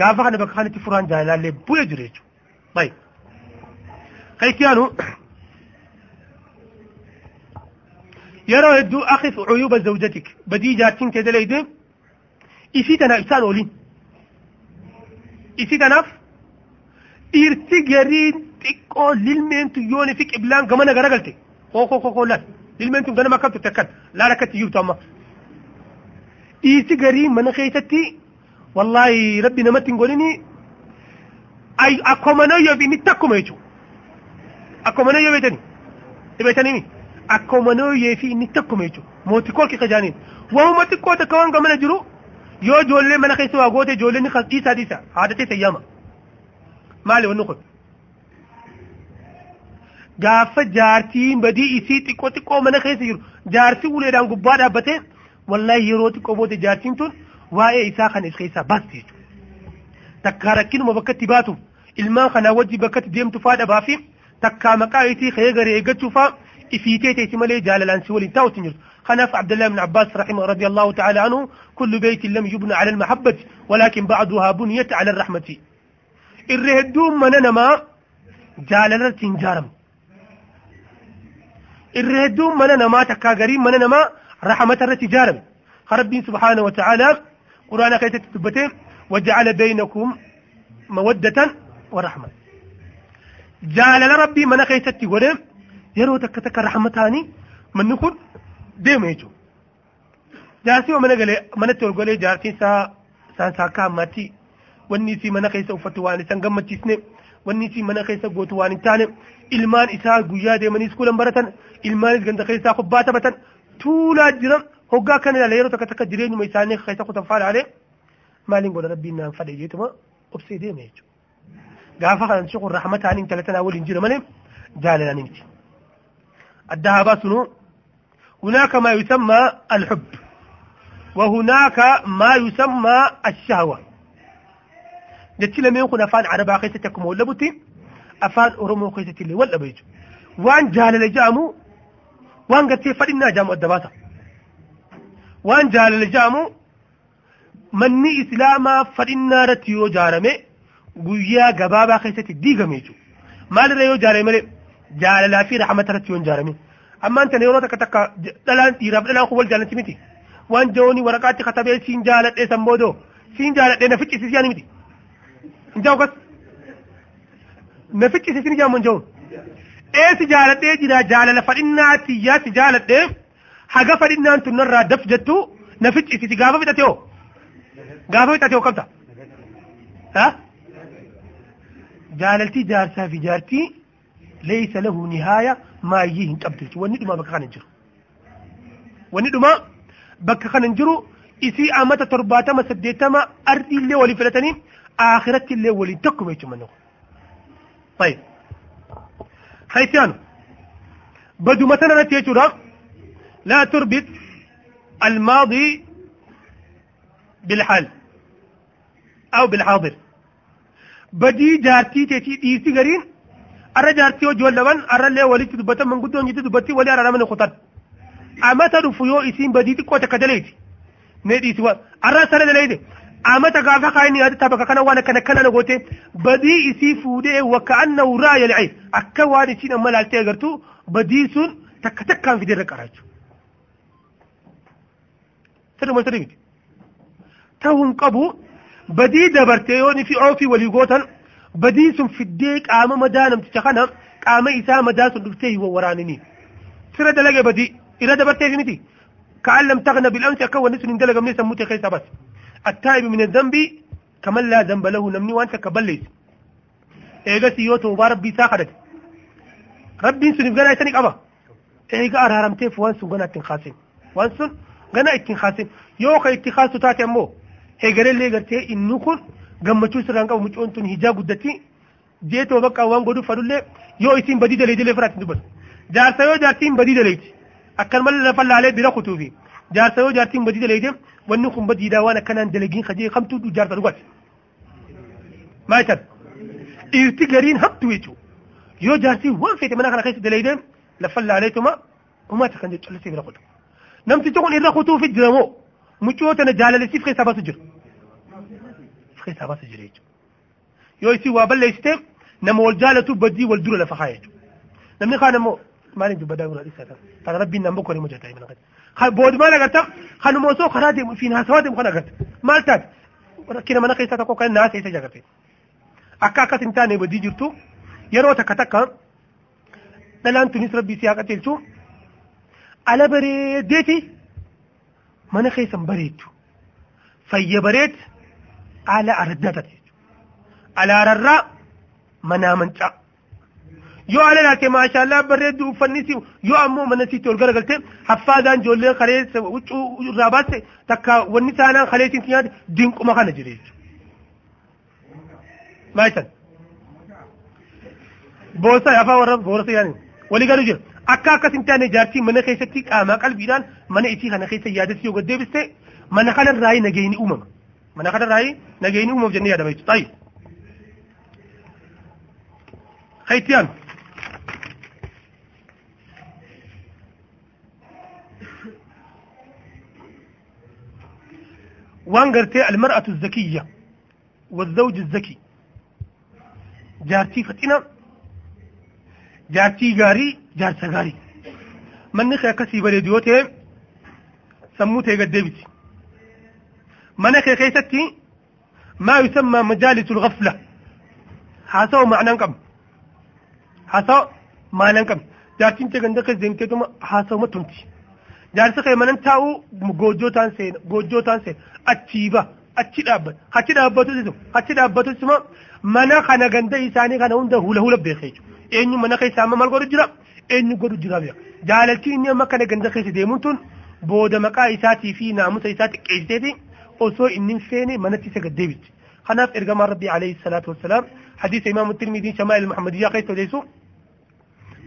gaafa kana bakka kanatti furaan jaalallee bu'ee jiru jechuudha baay'ee kaysiyaanu yeroo hedduu akif cuyuba zawjatik badii jaartiin kee dalayte isii tanaaf isaan ooliin isii tanaaf dhiirti gariin xiqqoo lilmeentu yooni fi qiblaan gamana garagalte kookoo kookoo laal ilmeen tun ganama akkam turte akkan laala akkatti jirtu amma dhiirti garii mana keessatti wallaahi rabbi namatti hin godhini akkuma noyyoo fi inni takkuma jechuudha akkuma noyyoo beekani beekanii akkuma noyyoo fi inni takkuma jechuudha mootii kolki kajaaniin waanuma xiqqoo takka waan gamana jiru yoo ijoollee mana keessa waa goote ijoolleen ni dhiisaa dhiisa haadhatee sayyaama maali wanni kun gaafa jaartiin badii isii xiqqoo xiqqoo mana keessa jiru jaarsi uleedhaan gubbaa dhaabbatee wallaahi yeroo xiqqoo booda jaartiin tun waa'ee isaa kana is keessaa baasti jechuudha. Takkaa rakkinuma bakka itti baatuuf ilmaan kanaa wajji bakka itti deemtu faa dhabaa fi takkaa maqaa isii ka'ee garee eeggachuu faa ifiitee teessi malee jaalalaan si waliin hin jirtu. خناف عبد الله بن عباس رحمه رضي الله تعالى عنه كل بيت لم يبنى على المحبة ولكن بعضها بنيت على الرحمة الرهدوم من نما جالنا تنجارم الردو من أنا ما تكاغرين من أنا ما رحمت الرتجارم خربين سبحانه وتعالى قرآن كيت تبتين وجعل بينكم مودة ورحمة جعل لربي من كيت تقول يرو تكتك رحمتاني من نقول ديم يجو جاسي ومن قال من تقول جاسي سا سان ساكا ماتي والنسي من كيت سوف توالي سان قمت wanni isii mana keessa gootu waan hin taane ilmaan isaa guyyaa deemanii iskuulan baratan ilmaanis ganda keessaa kubbaa taphatan tuulaa jiran hoggaa kana ilaala yeroo takka takka jireenyuma isaanii keessa kutan faadhaalee maaliin godha rabbiin naan fadhe jeetuma obsee deema jechuudha. Gaafa kanan shukur rahmataan intala tanaa waliin jira malee jaalalaan miti. Adda haa baasunuu هناك ما يسمى الحب وهناك ما يسمى الشهوة جتي لما يكون أفان عربا قيستكم ولا بتي أفان أرمو قيستي اللي ولا بيجو وان جال لجامو وان قد فلنا جامو الدباسة وان جال لجامو مني إسلاما فلنا رتيو جارمي قويا قبابا قيستي ديغا ميجو مال ريو جارمي جال لا في رحمة رتيو جارمي. amma anta yeroo takka takka dhalaan dhiiraaf dhalaan kun wal jaalatti miti waan jooni waraqaatti katabee siin jaaladhee san boodoo siin jaaladhee na ficcisiis yaani miti hin jahu kas na ficcisiis ni jaamu hin jahu ee si jaaladhee jira jaalala fadhinnaa tiyyaa si jaaladhee haga fadhinnaan tun narraa daf jettu na ficcisiisi gaafa fixate hoo gaafa fixate hoo qabta ha jaalaltii jaarsaa fi jaartii ليس له نهاية ما يجيه قبض وني دما بكان جرو وني دما bakka kana hin jiru isii amata torbaatama saddeettama ardii illee walii filatanii waliin tokkuma jechuudha manni kun. طيب. خيتيان بدو مثلا تيجورا لا تربط الماضي بالحال أو بالحاضر. بدي جارتي تيتي ديسي غرين أرى جارتي وجوال لبن أرى اللي ولي تدبتا من قدون جدي دبتي ولي أرى من خطر. أما تدفيو إسين بدي تقوى تكدليتي ندي سوا. أرى سنة دليتي أما تقافا خايني هذا تبقى كان وأنا كان كان نقوتي بدي إسي فودي وكأنه رأي العين أكا واني سين أما لالتي أغرتو بدي سن تك تك كان في دير كراجو سنة ما سنة تهون قبو بدي دبرتيوني في عوفي وليقوتن بدي سن في الديك آما مدانم تتخنا قام إسا مداسن دفتيه وورانني سنة دلقى بدي إذا دبرتيه في متي كأن لم تغنى بالأمس أكون نسن اندلق من سموتي خيسا بس التائب من الذنب كمن لا ذنب له نمني وانت كبليس ايغا سيوتو ربي ساخدت ربي سن غنا يسني قبا ايغا ارارمتي فوان سن غنا تنخاسين وان سن غنا اتنخاسين يو كا اتخاسو تاتي امو ايغري لي غرتي انو كن gammachuu sirraan qabu mucoon tun hijaa guddatti jeetoo bakka waan godhu fadullee yoo isin badii dalee dalee firaatti dubbatu jaarsa yoo jaartiin badii daleeti akkan malee lafa laalee bira kutuufi jaarsa yoo jaartiin badii daleeti wanni kun badiidhaa waan akkanaan dalagiin kajee kamtuu du jaarsa dhugati maal tan dhiirti gariin hamtu jechuudha yoo jaartii waan feete mana kana keessa daleeyde lafa laaleetuma ummata kan jechuudha bira kutu namtichi kun irra kutuufi jira moo mucoo tana jaalalisiif keessaa baasu jira keessaa baasu jira jechuudha yoo isii waa balleessite nama wal jaalatu badii wal dura lafa haa jechuudha namni kaan ammoo maaliin dubbadaa gurra dhiisaa ta'a rabbiin nama bokkoo ni mujataa ibna kan boodi maal agarta kanuma osoo karaa deemu fi naasawaa deemu kan agarta maal taate rakkina mana keessaa tokko kan naasa isa jagarte akka akkas hin taane badii jirtu yeroo takka takka dhalaan tunis rabbii si haa qajeelchu ala bareedeeti mana keessan bareeddu fayya bareed ala araddaa taate ala ararraa manaa mancaa yoo ala laate maashaallah bareeddu uffanni si yoo ammoo mana sitti ol garagalte haffaadhaan ijoollee kalee huccuu irraa baaste takka wanni saanaan kalee siin nyaate dinquma kana jire jechuudha. Maayisaan. Boosa afaa warra boorasa yaani walii galuu jira. Akka akkas hin taane jaartii mana keessatti qaamaa qalbiidhaan mana isii kana keessa yaadatti yoo gaddeebiste mana kanarraayi nageenyi uumama. Mana kanarraayi nageenyi uumama jennee yaadama jechuudha. Haytiyaan. وان قرتي المرأة الذكية والزوج الذكي جارتي فتنا جارتي غاري جارتا غاري. من نخي كسي بريديوتي سموتي قد ديبتي. من نخي كيستي ما يسمى مجالس الغفلة. حاسو معنى كم؟ حاسو معنى كم؟ جارتين تغندك زيمتي حاسو ما تمتي jaarsi kee manan taa'u goojjootaan seena goojjootaan seena achii ba achi dhaabbata achi dhaabbatu isu achi dhaabbatu isuma mana kana ganda isaanii kana hunda hula hula beekee jechuudha eenyu mana keessa amma maal godhu jira eenyu godhu jira beeka jaalalchi inni amma kana ganda keessa deemuun tun booda maqaa isaatii fi naamusa isaa xiqqeessiteeti osoo inni hin feene manatti isa gaddeebitti kanaaf ergamaan rabbii alayhi salaatu wassalaam hadiisa imaamu tirmidii shamaa'il muhammadiyyaa keessa odeessu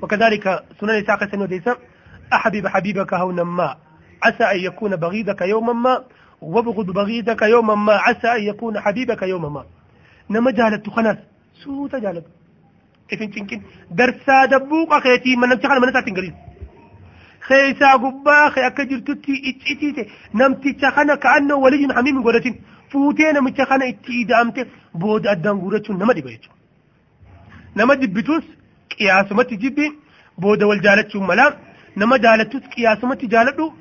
وكذلك سنن إسحاق سنن وديسا أحبب حبيبك هونا ما. عسى أن يكون بغيضك يوما ما. وابغض بغيضك يوما ما. عسى أن يكون حبيبك يوما ما. نما جالت خلاص. سوت جالت إفن تنكن. درسا دبوق أخيتي من نمتي من نسات إنجليز خيسا قبا. خي أكجر تتي إتئتي نمتي تخنا كأنه ولي حميم قولتين. فوتين خنا إتئي دامتي بود أدان قولتين نما دي بيجو نما دبتوس قياسمتي جبي بود والجالتشو ملا. Nama jaalattus qiyaasumatti jaaladhu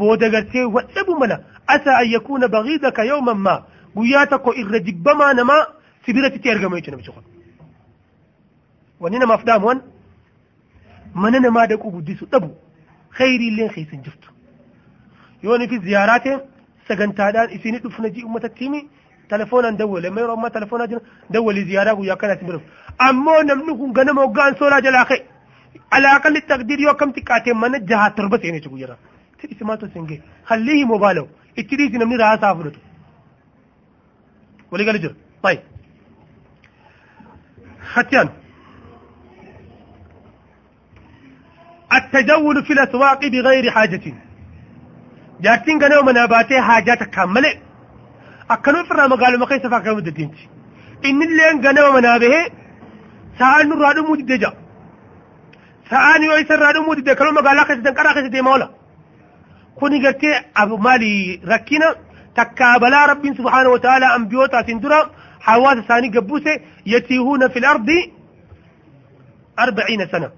booda gartee wadhabu mala asaa an yakuuna bagiidaka yawman maa guyyaa tokko irra jibbamaa namaa sibiratti argamu jechuudha namichi kun wanni namaaf dhaamuwan mana namaa dhaquu guddisu dhabu khayrii illee keessa hin jirtu yoo nufi ziyaaraa ta'e sagantaadhaan isinii dhufna jii uummatatti himi telefoonaan dawwale amma yeroo ammaa telefoonaa jira dawwali ziyaaraa guyyaa akkanaa isin biraa ammoo namni kun ganama hoggaan soolaa jalaa ka'e alaa aqalli taqdiir yoo akkam xiqqaatee mana jaha torba seenee jiru jira اسماته سنجي. خليه موبايله اتريد نمني راسا فرطو ولي قال جر طيب. ختيان. التجول في الأسواق بغير حاجة. جاتين قناو مناباتي حاجات كاملة. أكنو فرا مقالو مقايسة فاكرا مددينتي. إن اللي قناو منابه ساعة نور رادو ساعة نيو إيسا رادو مودي دجا كلو مقالا خيسة دنكرا خيسة دي مولا كوني قلتي أبو مالي ركينا تكابلا رب سبحانه وتعالى أنبيوتا سندرا حواس ثاني قبوسة يتيهون في الأرض أربعين سنة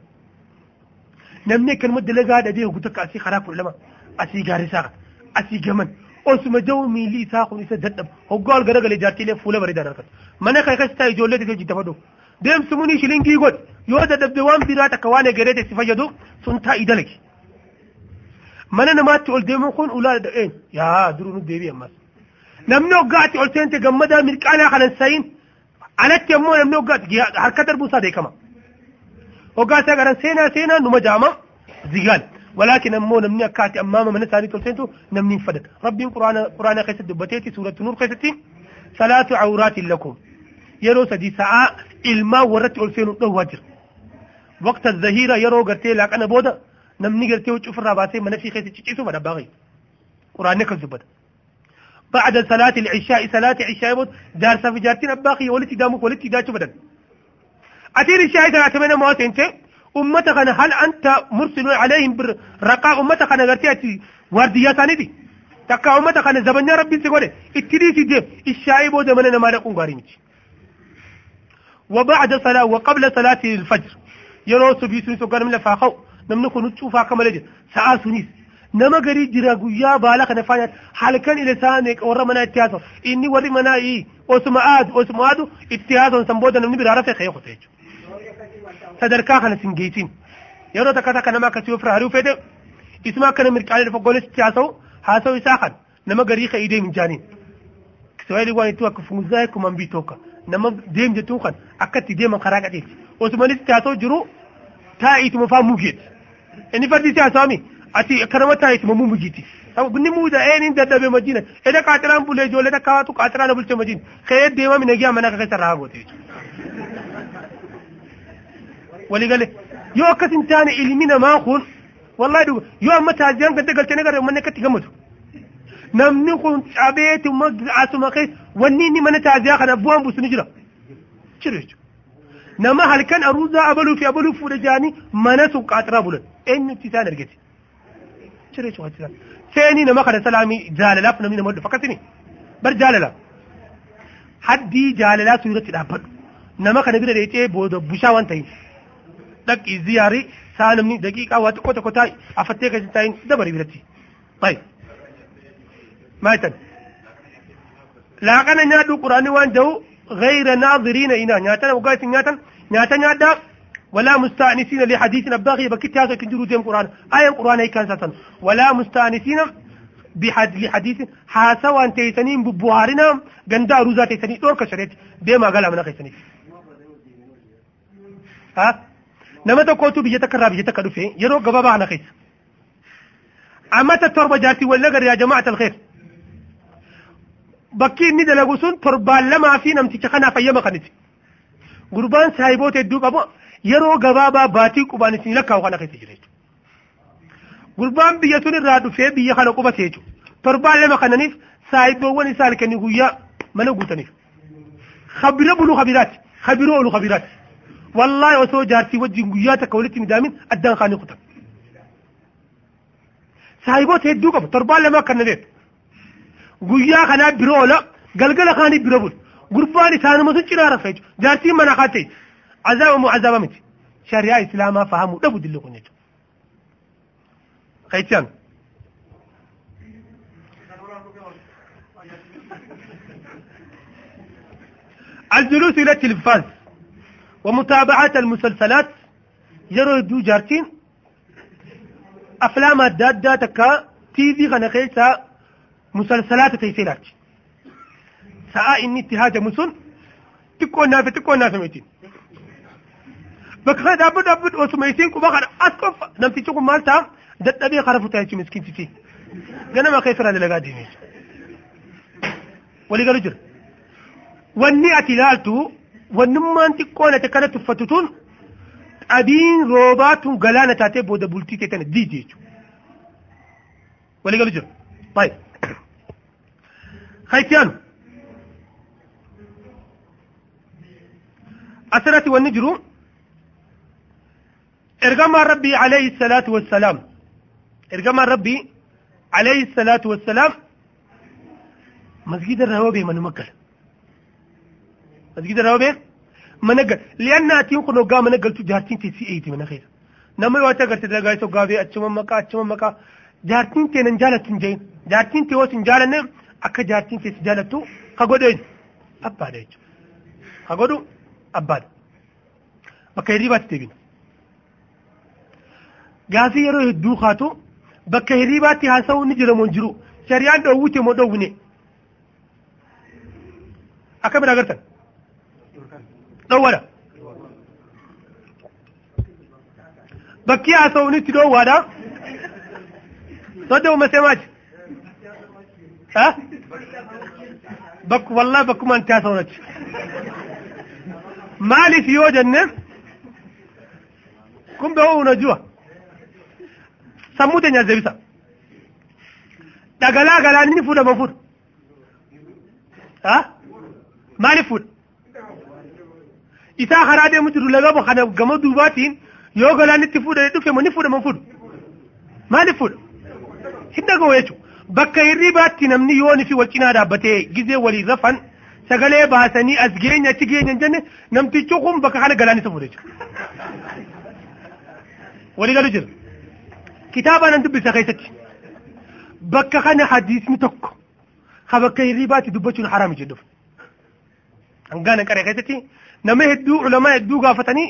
namni kan madda lagaa dhadhee guutakka asii karaa kudha lama asii gaarisaa asii gaman osuma jawu miilli isaa kun isa dadhaba hoggaa ol garagalee jaartiilee fuula bareedaa argatu mana kan keessa taa'e ijoollee xiqqee jitta fadhu deemsi munii shilingii godhe yoo dadhabde waan biraa takka waan egeree si fayyadu sun taa'ii dalagi mana namaatti ol deemuun kun ulaa dha'een yaa duruu nu deebi'e ammas namni hoggaatti ol seente gammadaa mirqaanaa kanan sayin alatti ammoo namni hoggaatti harka darbuusaa beekama وقال ساقرا سينا سينا نما جاما زيغال ولكن أمو نمني أكاتي أمام من ثاني تلسنتو نمني فدك ربي قرآن قرآن قيسة دبتيتي سورة نور قيستي ثلاث عورات لكم يرو سدي ساعة إلما ورت ألسين واجر وقت الظهيرة يرو قرتي أنا بودا نمني قرتي وشوف الراباسي من في خيسة تشيسو بدا باغي قرآن كذبت بعد صلاة العشاء صلاة العشاء بود دار سفي جارتين أباقي ولتي دامك ولتي داشو بدن. أتير الشاهد أتمنى موت أنت أمتك أنا هل أنت مرسل عليهم برقاء أمتك أنا قرتي وارديات دي. تكا أمتك أنا زبنيا ربي سيقولي اتريسي دي الشايب وزمننا ما نكون قارمت وبعد صلاة وقبل صلاة الفجر. يرو سبي سنس وقال من لفاقو نمنكو نتشوفا كما لجي ساعة سنيس نما غري جرا غيا بالا كان فايت حال كان إلى سانك ورمنا اتياسو اني وري منا اي اسمعاد اسمعاد اتياسو سمبودا نمني برارفه خيخو تيجو sadarkaa kana sin geetin yeroo takka takka nama akkasii ofirraa hariu fedhe isuma akkana mirqaalee dhufa goletti haasa'u haasa'u isaa kan nama garii ka'ii deemin jaaniin kiswahili waan ittuu akka funzaa kuman bii tokko nama deem jettuun kan akka itti deeman karaa qajeelchi osumanitti taasoo jiru taa'ituma faa mugeeti inni fardi siyaasaami ati kanama taa'ituma mu mugiiti ni muuda eenin dadhabe madina eda qaaxiraan bulee ijoollee takka haatu qaaxiraana bulche madina ka'ee deema minagiyaa mana akka keessa irraa goote. Waliigale yoo akkas hin taane ilmi namaa kun wallahi dhuga yoo amma taasiyaan ganta galtee nagarre manni akkatti gammadu namni kun cabeetuma asuma keessa wanni inni mana taasiyaa kana bu'aan buusu ni jira. Jiru jechuudha. بوان بوس نجرا شريش نما هل كان أروزا أبلو في أبلو فرجاني مناسو قاترا بولن إن تسان رجتي شريش وهتسان ثاني نما خنا سلامي جاللا فنمي نمود فكرتني بر جاللا حدي جاللا سورة الأبد نما خنا بيرا ديتي بودو بوشا وانتين dhaqii ziyaarii saa namni daqiiqaa waa xiqqoo tokko taa'e afattee keessa taa'in dabari biratti. Bayi. Maayitan. Laaqana nyaadhu quraanni waan ta'u غير ناظرين. إنا نياتنا وقالت نياتنا نياتنا نيادا ولا مستأنسين لحديث أباغي بكت هذا كنجرو ديم قرآن. آية القرآن هي كان ساتن. ولا مستأنسين بحد لحديث. حاسوا أن تيسنين ببوهارنا. غندا روزا تيسنين. دور كشريت. ديما قال من خيسنين ها؟ takka irraa biyya takka dhufe yeroo gabaabaa kana keessa amata torba jaartii wal nagar yaa jama'at alkhair bakki inni dalagu sun torbaan lamaa fi namticha kanaaf ayyama kaniti gurbaan saahiboota hedduu qabu yeroo gabaabaa baatii qubaan isin lakkaa'u kana keessa jira gurbaan biyya sun irraa dhufee biyya kana qubate jechuudha torbaan lama kananiif saahiboowwan isaa halkanii guyyaa mana guutaniif khabira buluu khabiraati khabiroo olu khabiraati والله وسو جارتي وجه غياتك ولتي مدامين ادان خاني قطن سايبوت هدو قب تربال لما كان نبيت غيا خنا برولا غلغل خاني بربول غرباني سان مسو چرا رفيج جارتي منا خاتي عذاب مو عذاب مت شريعه اسلام فهموا دبو دلو كنيت خيتان الجلوس إلى التلفاز ومتابعة المسلسلات يرو دو جارتين أفلام دادة تكا تي في غنقيسا مسلسلات تيسيرات ساعة إني اتهاج مسن تكون نافة تكون نافة ميتين بكرة دابد دابد وسميسين كبخر أسكف نمتي تكون مالتا futaa jechuun miskiintichi ganama akka ifirraa dalagaa deemee walii galu jira wanni ati ilaaltu wannummaan xiqqoon ati akkana tuffatu tun dhabiin roobaa tun galaana taatee booda bultii ta'e tana diidi jechuudha walii galu jira baay'ee haytiyaanu asirratti wanni jiru ergamaan rabbii alayhi salaatu wassalaam ergamaan rabbii alayhi salaatu wassalaam masgida irraa yoo bee manuma gala masgida irraa yoo bee mana gala li'anna atiin kun hoggaa mana galtu jaartiin teessii eeyti mana keessa nama yoo ati agarte dalagaa isa hoggaa bee achuma akka jaartiin tee si jaalattu ka godhu eenyu abbaadha jechuudha ka godhu abbaadha bakka hirribaatti deebina gaafii yeroo hedduu kaatu bakka hirribaatti haasa'uu ni jira moo jiru shari'aan dhoowwite moo dhoowwine akka bira agartan dhoowwadha bakki haasa'uun itti dhoowwaadha sodda uumma itti haasa'uun achi maaliif yoo jenne kun ba'uu unajua sammuu teenya deebisa dhagalaa galaan inni fuudhama fuudha maaliif fuudha isaa karaa deemu jiru lagabo kana gama duubaatiin yoo galaan itti fuudhee dhufe ni fuudhama fuudha maaliif fuudha hin dhaga'u jechuudha bakka hirribaatti namni yooni fi wal cinaa dhaabbatee gizee waliin rafan sagalee baasanii as geenya achi geenya hin jenne namtichi kun bakka kana galaan isa fuudha jechuudha walii galu jira kitaaba nan dubbisa keessatti bakka kana hadiisni tokko ka bakka hirribaatti dubbachuun haraami jedhuuf hangaana qaree keessatti nama hedduu ulamaa hedduu gaafatanii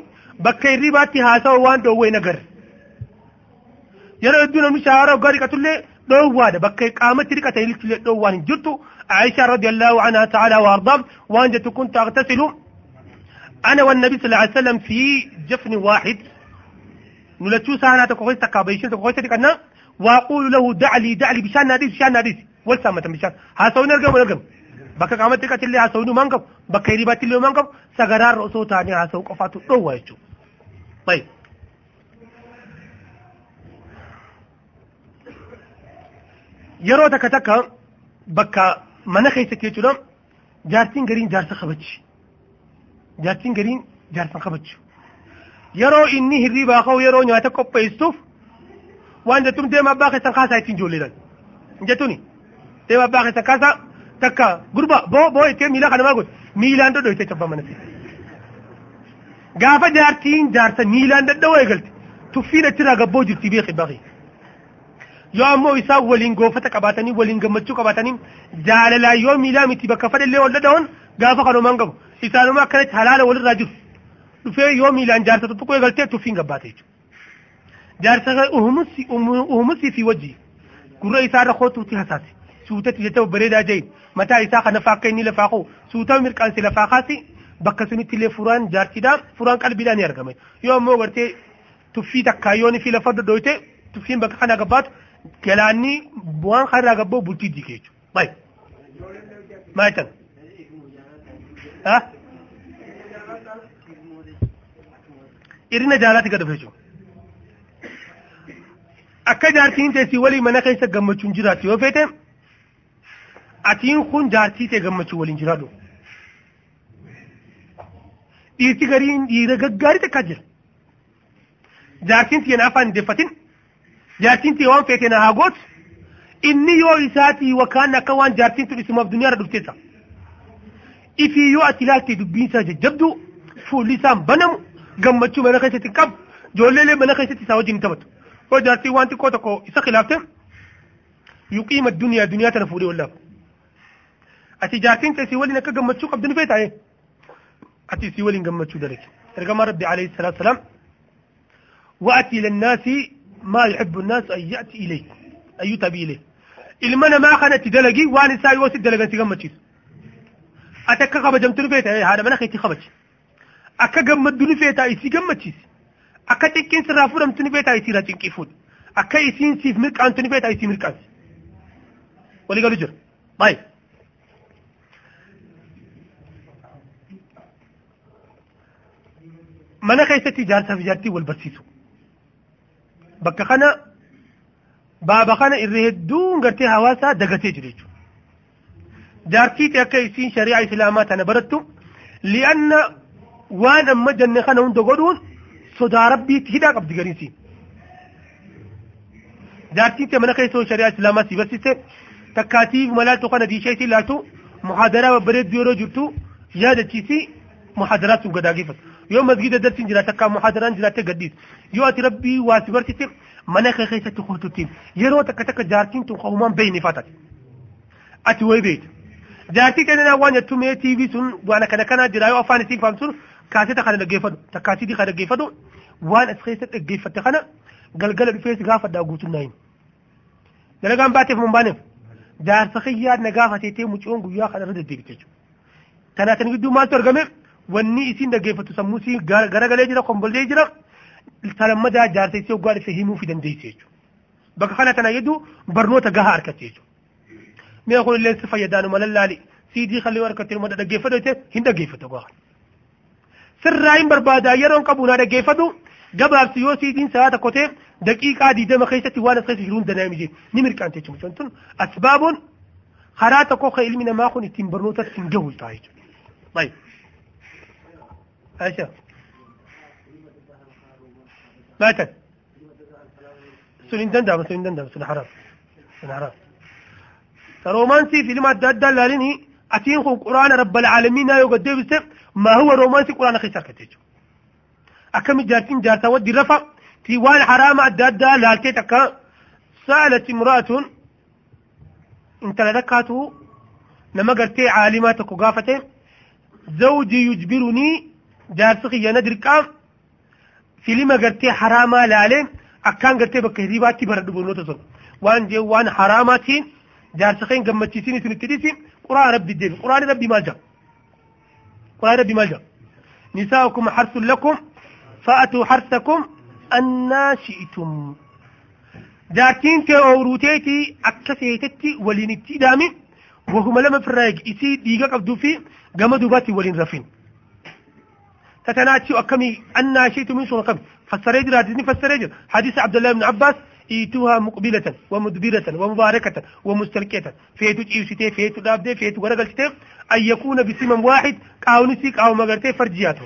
bakka hirribaatti haasawa waan dhoowwee nagar yeroo hedduu namni shaara hoggaa dhiqatullee dhoowwaadha bakka qaamatti dhiqata ililchillee dhoowwaan hin jirtu عائشة رضي الله عنها تعالى وأرضاه. وأنجت كنت أغتسل. أنا والنبي صلى الله عليه وسلم في جفن واحد. نلتشو سانا تكوكويس تكابيشن تكوكويس تكنا وأقول له دع لي دع لي بشان ناديس بشان ناديس. والسامة بشان. هاسوني ارقم ارقم بكا قامت تكات اللي هاسوني مانقب. بكا يريبات اللي مانقب. سغرار رؤسو تاني هاسو قفاتو روه يجو. طيب. Yeroo takka takka bakka mana keessatti jechuudha jaartiin gariin jaarsa kabachi jaartiin gariin jaarsa kabachu yeroo inni hirribaa ka'u yeroo nyaata qopheessuuf waan jettuun deema abbaa keessan kaasaa ittiin ijoolleedhaan hin jettuuni deema abbaa keessan kaasaa takka gurba boo boo ittee miila kana maa godhe miilaan dhodho ittee cabbaa mana gaafa jaartiin jaarsa miilaan dadhaboo eegalte tuffiin achirraa gabboo jirti beeki baaqii yoo ammoo isaan waliin goofata qabaatanii waliin gammachuu qabaatanii jaalalaan yoo miilaa miti bakka fadhallee wal dhadhawan gaafa kanumaan qabu isaanuma akkanatti halaala walirraa jiru dhufee yoo miilaan jaarsa tuttuquu eegaltee tuffiin gabbaate jechuudha. Jaarsa uumusi fi wajji gurra isaarra kootuutti hasaase suutatti jecha bareedaa jahin mataa isaa kana akka inni lafaa koo suutaa mirqaansi lafaa kaasi bakka sunitti illee furaan jaarsidhaa furaan qalbiidhaan ni argame yoo ammoo gartee tuffii takkaa yoo fi lafa dhodhooyte tuffiin bakka kana gabbaatu galaanni waan kanarraa gabboo bultii diike jechuudha. Baay'ee. Maal jettan? Irina jaalaatti gad dhufe jechuudha. Akka jaartiin teessii walii mana keessa gammachuun jiraatu yoo feete atiin kun jaartii ta'e gammachuu waliin jiraatu. Dhiirti gariin dhiira gaggaarii takkaa jira. Jaartiin tiyyan afaan deeffatin. Jaartiin tee waan feete na haa gootu inni yoo isaatii wakaan akka waan jaartiin tun isimaaf duniyaarra dhufteessa ifii yoo ati ilaalte dubbiin isaa jajjabdu fuulli isaan banamu gammachuu mana keessatti qabu ijoolleelee mana keessatti isaa wajjin taphatu yoo jaartiin waan xiqqoo tokko isa khilaafte yuqiima duniyaa duniyaa tana fuudhee wallaaf ati jaartiin teessii waliin akka gammachuu qabdu ni feetaa'e ati isii waliin gammachuu dalage ergamaa rabbi alayhi salaatu salaam wa'ati lannaasi ما يحب الناس أن يأتي إليه أن يتبي إليه المنا ما خانت دلقي وان الساي وسط دلقا انت قمت أتكا خبجمت نفيتا هذا من أخي تخبج أكا قمت نفيتا إيسي قمت أكا تكين سرافورم تنفيتا إيسي لا تنكيفون akka isiin siif mirqaantu ni feeta isii mirqaansi walii galu jira baay'ee. mana keessatti ijaarsaaf ijaartii wal barsiisu bakka kana baaba kana irra hedduun gartee hawaasaa dagatee jiru jechuudha. Jaartiiti akka isiin shari'aa islaamaa tana barattu li'anna waan amma jenne kana hunda godhuun sodaa rabbiitti hidhaa qabdi gariisiin. Jaartiiti mana keessa shari'aa islaamaa si barsiiste takkaatiif malaaltu kana diishee si ilaaltu muhaadaraa babbareedduu yeroo jirtu yaadachiisi muhaadaraa sun gadaageeffatu. يوم مسجد درس جرا تكا محاضرة جرا تقديس يوم أتي ربي واسبرت تك منا خيسة تخوت تين يرو تك تك جاركين تخوما بيني فاتت. أتوي بيت. جاتي كان أنا وأنا تومي تي في سون وانا كنا كنا جرايو أفان تين فام سون كاسيت خالد الجيفدو تكاسيت خالد الجيفدو وان أسخيسة الجيفد تخانا قال قال الفيس غافة داوغوت ناين. دلعا عم باتي فم بانف. جار سخي يا نجافة غيا خالد رد ديبتشو تناتن قدو ما ترجمه wanni isiin dhaggeeffattu sammuu isii garagalee jira kombollee jira salammadaa jaarsa isii waggaa dhufe himuu fi dandeesse jechuudha. Bakka kana tana hedduu barnoota gahaa argatte jechuudha. Mee kun illee si fayyadaanu malallaali siidii kallee harkatti hirmata dhaggeeffatu jettee hin dhaggeeffatu go'a. Sirraa hin barbaada yeroon qabu naa dhaggeeffatu gabaabsi yoo siidiin sa'a tokko ta'e daqiiqaa diidama keessatti waan as keessa jiruun danaa miti ni mirqaante jechuudha. Tun asbaabuun karaa tokko kan ilmi namaa kun ittiin barnoota ittiin gahu ta'a jechuudha. Aisha. ماتت. سنين دندم سنين دندم سن حرام. سن حرام. رومانسي فيلم أدى لاليني أتين خو قرآن رب العالمين يو قد ما هو رومانسي قرآن خيسر كتيجو. أكم جارتين جارتا ودي رفع في وان حرام أدى لالتي تكا سألت امرأة انت لذكاته لما قلتي عالماتك وقافتين زوجي يجبرني يندري كام filima gartee haraamaa laaleen akkaan gartee bakka hirribaatti bara dhugoonota sun waan jee waan haraamaatiin jaarsa keen gammachiisin isin itti dhiisin quraan rabbi deebi quraan rabbi maal jaa quraan rabbi maal jaa nisaa'ukum harsun lakum fa'atuu harsakum annaa shi'itum jaartiin kee ooruuteetii akka seetetti waliin itti hidhaami wahuma lama firraa isii dhiiga qabduu fi gama duubaatti waliin rafin تتناتي أكمي أن شئت من سورة كم فسريجر هذه فسريجر حديث عبد الله بن عباس إيتوها مقبلة ومدبرة ومباركة ومستلكية فيتو إيوسيتي فيتو دابدي فيتو ورقل كتير أن يكون بسمم واحد أو نسيك أو مغرتي فرجيات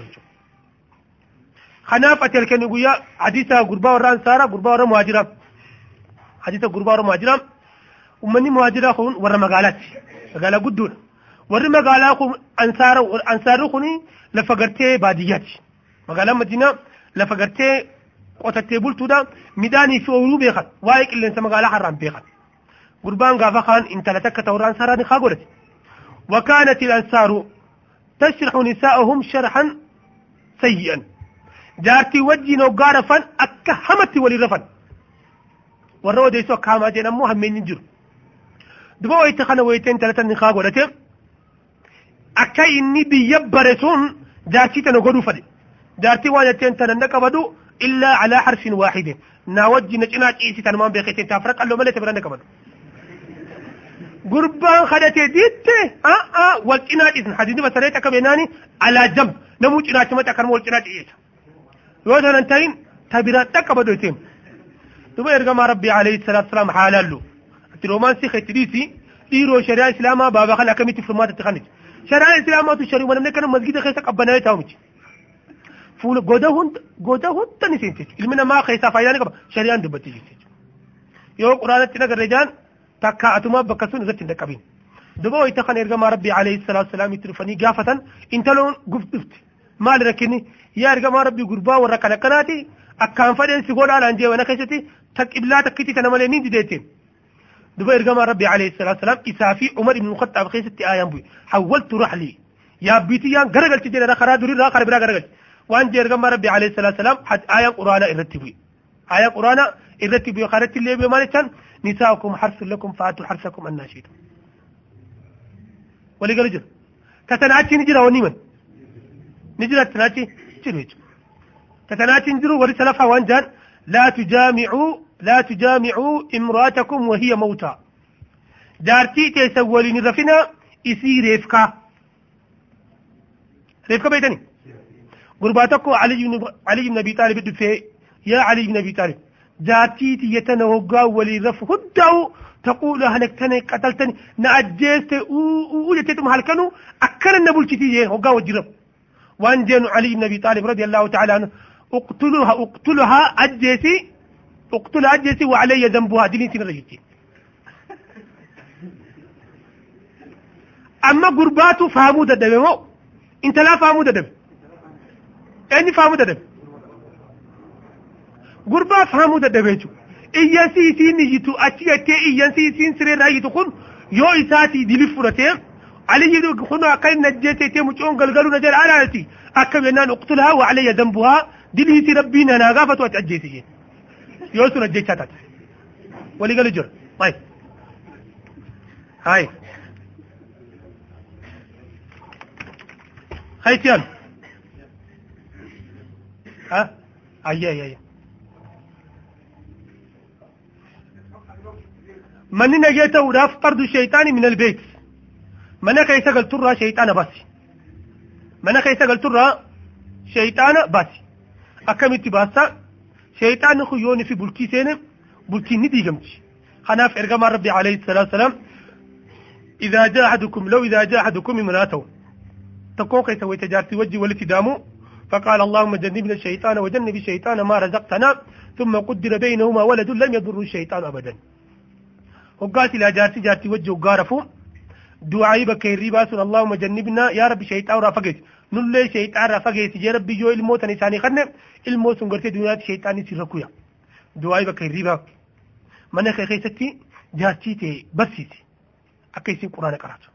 خناف أتلك نقويا حديث قربا وران سارة قربا ورا مهاجرة. حديث قربا ورا مهاجرة. ومني مهاجرة خون ورا مقالات مقالة قدون warri magaalaa kun ansaarri kun lafa gartee baadiyyaati. Magaalaan Madiinaa lafa gartee qotattee bultuudha midhaanii fi ooyiruu beekan waa'ee qilleensa magaalaa harraan beekan. Gurbaan gaafa kaan intala takka ta'uu ansaaraa ni haa godhate. وكانت الأنصار تشرح نساءهم شرحا سيئا جارتي وجي نوغار فن أكا همتي ولي رفن وروا ديسو كاما جينا مو همين نجر دبا ويتخنا ويتين تلتا نخاق ولتين akka inni biyya bare sun jaartii tana godhuu fade jaartii waan jetteen tana na qabadu illaa calaa harfin waaxidin naa wajji na cinaa ciisi tan maan beeketeen taafra qalloo malee ta bira na qabadu gurbaan kadhatee diitte a'a wal cinaa ciisan hadiisni basareet akka beenaani alaa jam namuu cinaachi maca akkanuma wal cinaa ciisa yoo tanan ta'in ta bira dhaqqabadu jeteen duba ergamaa rabbii alayhi salaatu salaam haalaallu ati roomaansii keetti dhiisi dhiiroo shari'aa islaamaa baaba kan akkamitti furmaatatti kaniti شرع أو الشريعة من كان مسجد خيسا قبنا يتاومج فول غدا هند غدا هند نسيت إلمنا ما خيسا فايدان قب شريعة دبتي جيت يو قرآن تنا رجال تكا أتما بكسون زت دكابين. دبوا يتخن ما ربي عليه الصلاة والسلام يترفني جافة إنت لون قفت قفت. ما لركني يا ما ربي قربا وركنا كناتي أكان فدين سيقول على أنجي وأنا كيستي تكتي تنمالي نين ديتين. دبا إرقام ربي عليه الصلاة والسلام إسافي عمر بن الخطاب خيستي آيان بوي. حولت رحلي يا بيتي يان غرغل تجي را خرا دوري را خرا غرغل وان جي إرقام ربي عليه الصلاة والسلام حد آيان قرآن إرتبوي آيان قرآن إرتبوي خرت اللي بمالتان نساؤكم حرث لكم فآتوا أن شئتم ولي قال جر تتناتي نجرا ونيمن نجرا تتناتي جروج تتناتي نجرو ولي سلفا وانجان لا تجامعوا لا تجامعوا امرأتكم وهي موتى. جارتي تيسولين رفنا إسي ريفكا. ريفكا بيتني. قرباتكو علي بن علي بن أبي طالب دفه يا علي بن أبي طالب جارتي تيتنا وقا ولي رف هدو تقول هلكتني قتلتني نعجزت وجتتم هلكنو أكل النبولتي وقا وجرب. وان جين علي بن أبي طالب رضي الله تعالى عنه اقتلوها اقتلها أجيسي. اقتلها اجيسي وعلي ذنبها. ديني سنة رجيتي أما قرباتو فهمو ددبه مو انت لا فهمو ددبه اني فهمو ددبه قربا فهمو ددبه جو iyyansi isiin iyyitu achi jettee iyyansi isiin sireerraa iyyitu kun yoo isaati dili fudhatee علي كنا قين نجيت تي مچون غلغلو نجر على تي اكم ينان اقتلها وعلي ذنبها. دليتي ربنا أنا غافت وتعجيتي. يوسو نجيت تات ولي قال جر طيب هاي هاي تيان ها اي اي اي من نجيته وراف طرد الشيطان من البيت mana keessa galturraa shayxaana baasi mana keessa galturraa shayxaana baasi akkamitti baasta shayxaanni kun yooni fi bultii seene bultiin ni diigamti kanaaf ergamaan rabbi alayhi salaatu salaam إذا جاء أحدكم لو إذا جاء أحدكم امرأته. تكون كيس ويتجارتي وجه ولتي دامو. فقال اللهم جنبنا الشيطان وجنب الشيطان ما رزقتنا ثم قدر بينهما ولد لم يضر الشيطان أبدا. وقالت إلى جارتي جارتي وجه وقارفو. hirribaa sun allahumma jannibna yaa rabbi shayxaan irraa fageeti nullee shayxaan irraa fageeti jee rabbi yoo ilmoo tan isaanii kanne ilmoo sun gartee duniyaatti shayxaanii si rakkuya du'aayi bakka hirribaa mana kee keessatti jaartii ta'e barsiisi akka isin quraana qaratu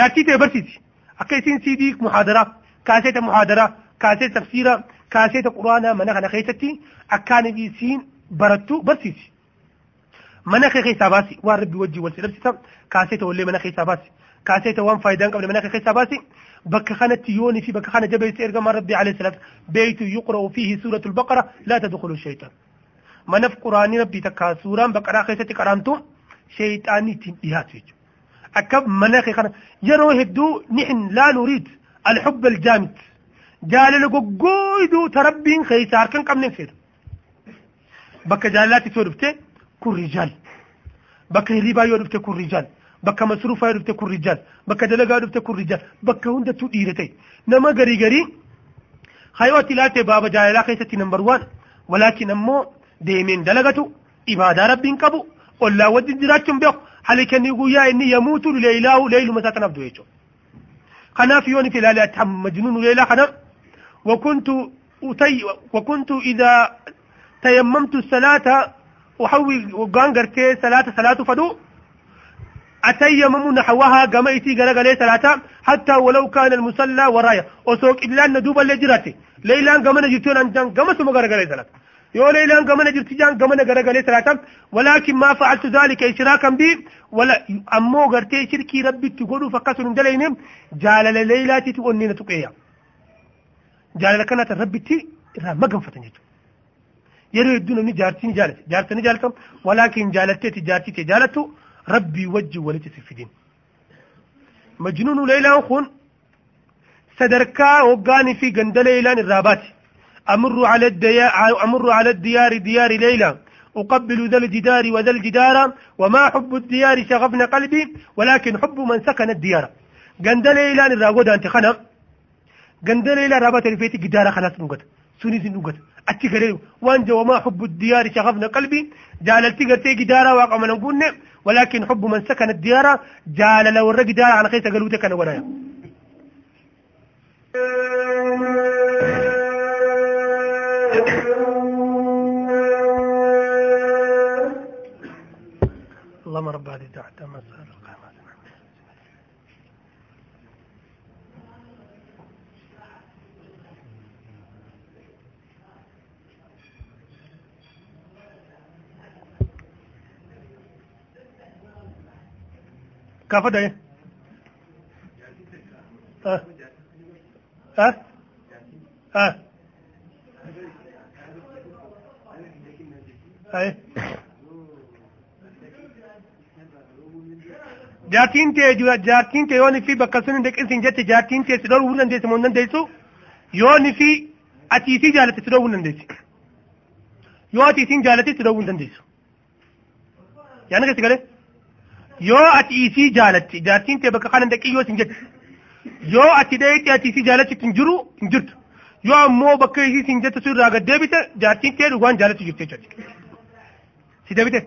jaartii ta'e barsiisi akka isin siidii muhaadaraa kaaseeta muhaadaraa kaaseeta tafsiiraa kaaseeta quraanaa mana kana keessatti akkaan isiin barattu barsiisi mana kee keessaa baasi waan rabbi wajjin wal sidhabsisa kaasee ta'ullee mana keessaa baasi كاسيت وان فايدان قبل منك كيساباسي بك خانت يوني في بك خانة جبهة إرقام ربي عليه السلام. بيت يقرأ فيه سورة البقرة لا تدخل الشيطان. منف قرآن ربي تكا سورة بقرة خيستي قرامتو شيطاني تنبيهات فيجو أكب منك خانة. يرو هدو نحن لا نريد الحب الجامد. جال لقو تربين خيسار أركن قبل نفير. بك جالاتي سوربتي كل رجال. بك ريبا يوربتي كل رجال. بكا مصروف هاي دفتك الرجال بك دلقا دفتك الرجال بك هندا تو ايرتي نما غري غري خيواتي لا تبابا جاي لا خيستي نمبر وان ولكن أمو ديمين دلقتو عبادة ربين كابو ولا ودي دراتم بيو حالي كان يقول يا إني يموت لليلاه ليل متى كان عبدو يجو خنا في يوني في لالي أتحم مجنون ليلا خنا. وكنت وتي وكنت إذا تيممت الصلاة وحوي وغانغر كي صلاة صلاة فدو. أتيمم نحوها قميتي قرق لي صلاة حتى ولو كان المصلى ورايا. وسوق إلا ندوب اللي جراتي ليلان قمنا جرتون أنجان قمت ما قرق لي صلاة يو ليلان قمنا جرتي جان قمنا قرق لي صلاة ولكن ما فعلت ذلك إشراكا بي ولا أمو قرتي شركي ربي تقولوا فقصر دلينهم جال ليلاتي تقولني نتقيا جال كانت ربي تي ما قنفتن جتو yeroo hedduu namni jaartii ni jaarsa ni jaalatamu walaakin jaalatteeti jaartii jaalattu ربي وجه ولجته في دين مجنون ليلى خون سدركا وقاني في قند ليلى الرابات. أمر على الديار أمر على الديار ديار ليلى. أقبل ذا الجدار وذا الجدار وما حب الديار شغفنا قلبي ولكن حب من سكن الديار. قند ليلى الرابات أنت خنا. قند ليلى الرابات اللي فيتي قدارة خلاص نقط. سنيز نقط اتي وانجا وما حب الديار شغفنا قلبي. جعل التيجر تيجي دارا واقع من ولكن حب من سكن الديار جعل لو الرق دار على خيط قلوتك أنا ونايا اللهم رب هذه الدعوه تمام kafa da ha ha ha jaartiin tee jaartiin tee yooni fi bakka sun hin deqinsin jette jaartiin tee si dhoruu dandeessu moo hin dandeessu yooni fi ati isii jaalatte si dhoruu hin dandeessu yoo ati isiin jaalatte si dhoruu hin dandeessu yaana keessi galee yoo ati isii jaalatte jaartiin tee bakka kana deqii yoo sin jette yoo ati dheeqee ati isii jaalatte hin jiru hin jirtu yoo ammoo bakka isii sin jette sun irraa gad deebite jaartiin tee dhugaan jaalatu jirti jechuudha si deebite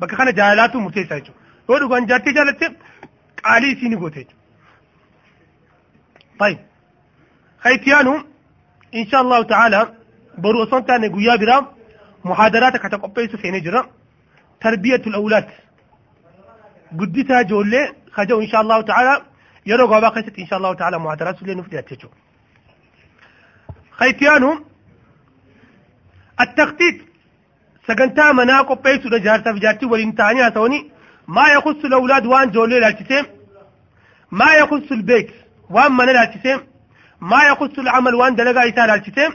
bakka kana jaalaatu murteessaa jechuudha yoo dhugaan jaartii jaalatte qaalii isii ni goote jechuudha. طيب خيتيانو إن شاء الله تعالى برو أصلا تاني قويا برا محاضرات كتقبيسو في نجرة تربية الأولاد قدتها جولي خجو إن شاء الله تعالى. يرو قوابا قيست إن شاء الله تعالى محاضرات سولي نفدي أتشو خيتيانو التخطيط سجنتا منا قبيسو لجارتا في جارتي والانتاني أتوني ما يخص الأولاد وان جولي لالتسيم ما يخص البيت وان من لالتسيم ما يخص العمل وان دلقا إسان لالتسيم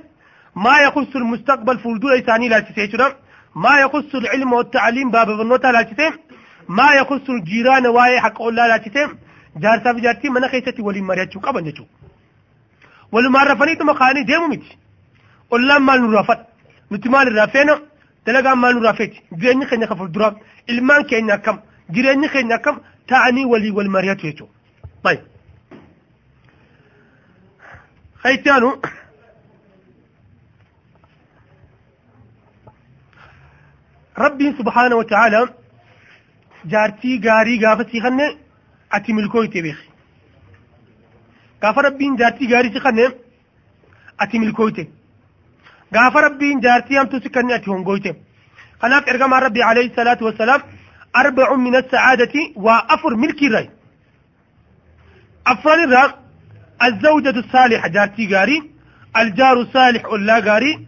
ما يخص المستقبل فولدو إساني لالتسيم ما يخص العلم والتعليم باب النوتا لالتسيم ما يخص الجيران واي حق الله لالتسيم جارتا في جارتي من خيستي ولي مريتشو قبل نجو. ولما رفنيت مخاني ديمو ميت قلنا ما نرافت نتمال الرافينا دلقا ما نرافت جيراني خينا خفر دراب ilmaan keenya akkam jireenyi keenya akkam ta'anii walii wal mari'atu jechuudha. طيب. خيتانو. ربي سبحانه وتعالى جارتي غاري غافتي خنه اتي ملكويتي بيخ غاف ربي جارتي غاري خنه اتي ملكويتي غاف ربي جارتي ام تسكني اتي هونغويتي خلاف ارقام ربي عليه الصلاة والسلام أربع من السعادة وأفر ملك الرأي أفر الرأي الزوجة الصالحة جارتي غاري الجار الصالح ألا غاري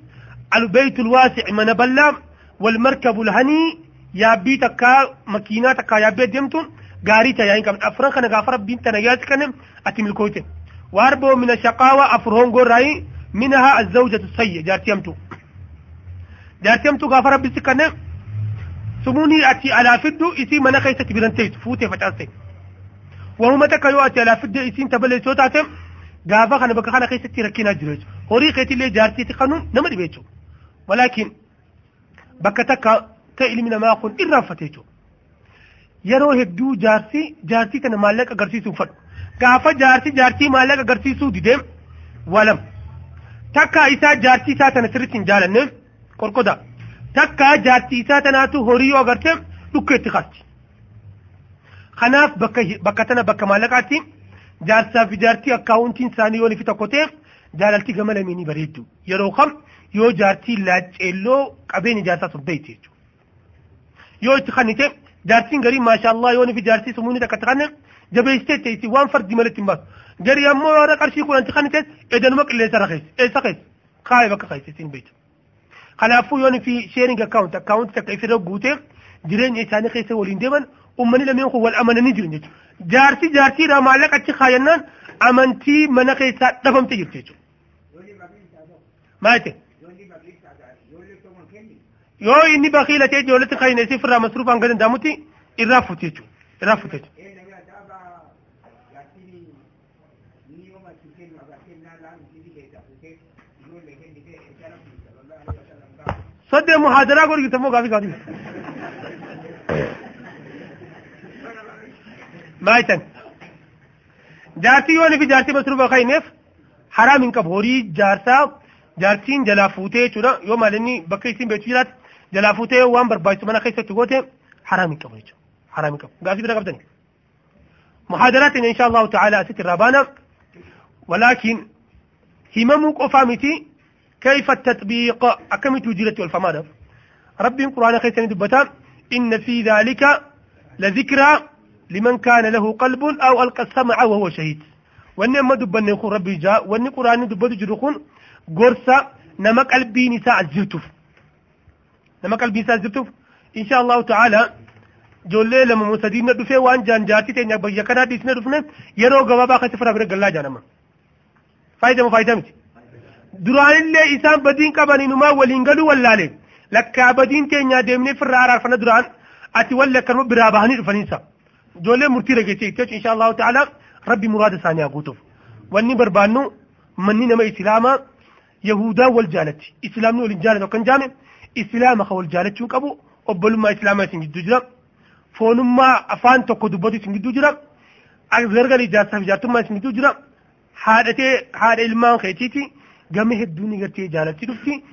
البيت الواسع من بلا والمركب الهني يا بيتك مكيناتك يا بيت دمتون غاري تا يعني كم أفران كان غافر بنت نيات كان أتم الكويت وأربع من الشقاوة أفرهون غراي منها الزوجة السيئة جارتي أمتو جارتيمتو غافر ربي سكنه سموني أتي على فدو إسي منا خيسة برنتيت فوتي فتاسي وهم تكيو أتي على فدو إسي تبلي سوتاتم غافا خنا بك خنا خيسة ركينا جريج هوري خيتي لي جارتي تقنون نمر بيتو ولكن بك تكا تإلي من ما أقول إرام فتيتو yeroo hedduu jaarsi jaartii kana maallaqa agarsiisuu fadhu gaafa jaarsi jaartii maallaqa agarsiisuu dideem walam takka isaa jaartii isaa tana sirritti hin jaalanneef qorqoda takka jaartii isaa tanaatu horii yoo agarte dhukkeetti qaasti kanaaf bakka bakka tana bakka maallaqaatti jaarsaa fi jaartii akkaawuntiin isaanii yoo fi tokko ta'e jaalaltii gama lameenii bareeddu yeroo kam yoo jaartii laacceelloo qabeenya jaarsaa sun beekte jechuudha يوت خنيته دارسين غري ما شاء الله يوني في دارسي سموني دكت خنق جبه استيت تيسي وان فرد دي مالتين باس جري امو قرشي كون انت خنيته ايدا نمك اللي سرخيس ايسا خاي بك خيس سين بيت. خلافو يوني في شيرينج اكاونت اكاونت تك إفيرو بوتي جرين ايساني خيسي والين ديمن أمني لم ينخو والأمن نجرين جيت. جارسي را مالك اتش خاينان. أمنتي منخيسات دفم تجرتيتو ما يتي. Yoo inni bakiila ta'e ijoolletti kaayine isii firraa masruufaan gadi danda'amutti irraa fuute jechuudha. Irraa fuute jechuudha. صدق محاضرة قول قلت مو قافي قافي ما يتن جارتي يوني في جارتي مصروفة خينف حرام انك بوري جارتا جارتين جلا فوتي چودا يو مالني بكي سين بيتو جرات جلا فوتي وان بربايتو منا خيسة تغوتي حرام انك بوري حرام انك قافي بدا قبضني محاضرات ان شاء الله تعالى ست الرابانة ولكن هممك أفامتي كيف التطبيق أكم توجيلة والفمادة ربي القرآن خيسان دبتا إن في ذلك لذكرى لمن كان له قلب أو ألقى السمع وهو شهيد أما دبن يخون ربي جاء وأن القرآن دبت جرخون قرصة نما قلبي نساء الزرتف لما قال بيسا زبتوف إن شاء الله تعالى جولة لما موسى دي مدفع وان جان جاتي تين يكبر يكنا دي سنة رفنا يرو غوابا خسفر أبرا قلا جانما فايدة مفايدة مجي دران اللي إسان بدين كباني نما والهنغلو واللالي لكا بدين تين يدمنا فرارا فنا دران أتي والا كرمو برابهاني رفنسا جولة مرتي رجيتي تيوش إن شاء الله تعالى ربي مراد ثانيا قوتوف واني بربانو مني نما إسلاما يهودا والجالتي إسلامنا والجالتي وكان جامي اسلام خول جالت شو كابو وبل ما اسلام اسين جدو جرا فون افان تو كودو بودي سين جدو جرا اغير غلي جاتا في جاتو ما سين جدو جرا حادتي حاد خيتيتي غمه الدنيا تي جالت تدفتي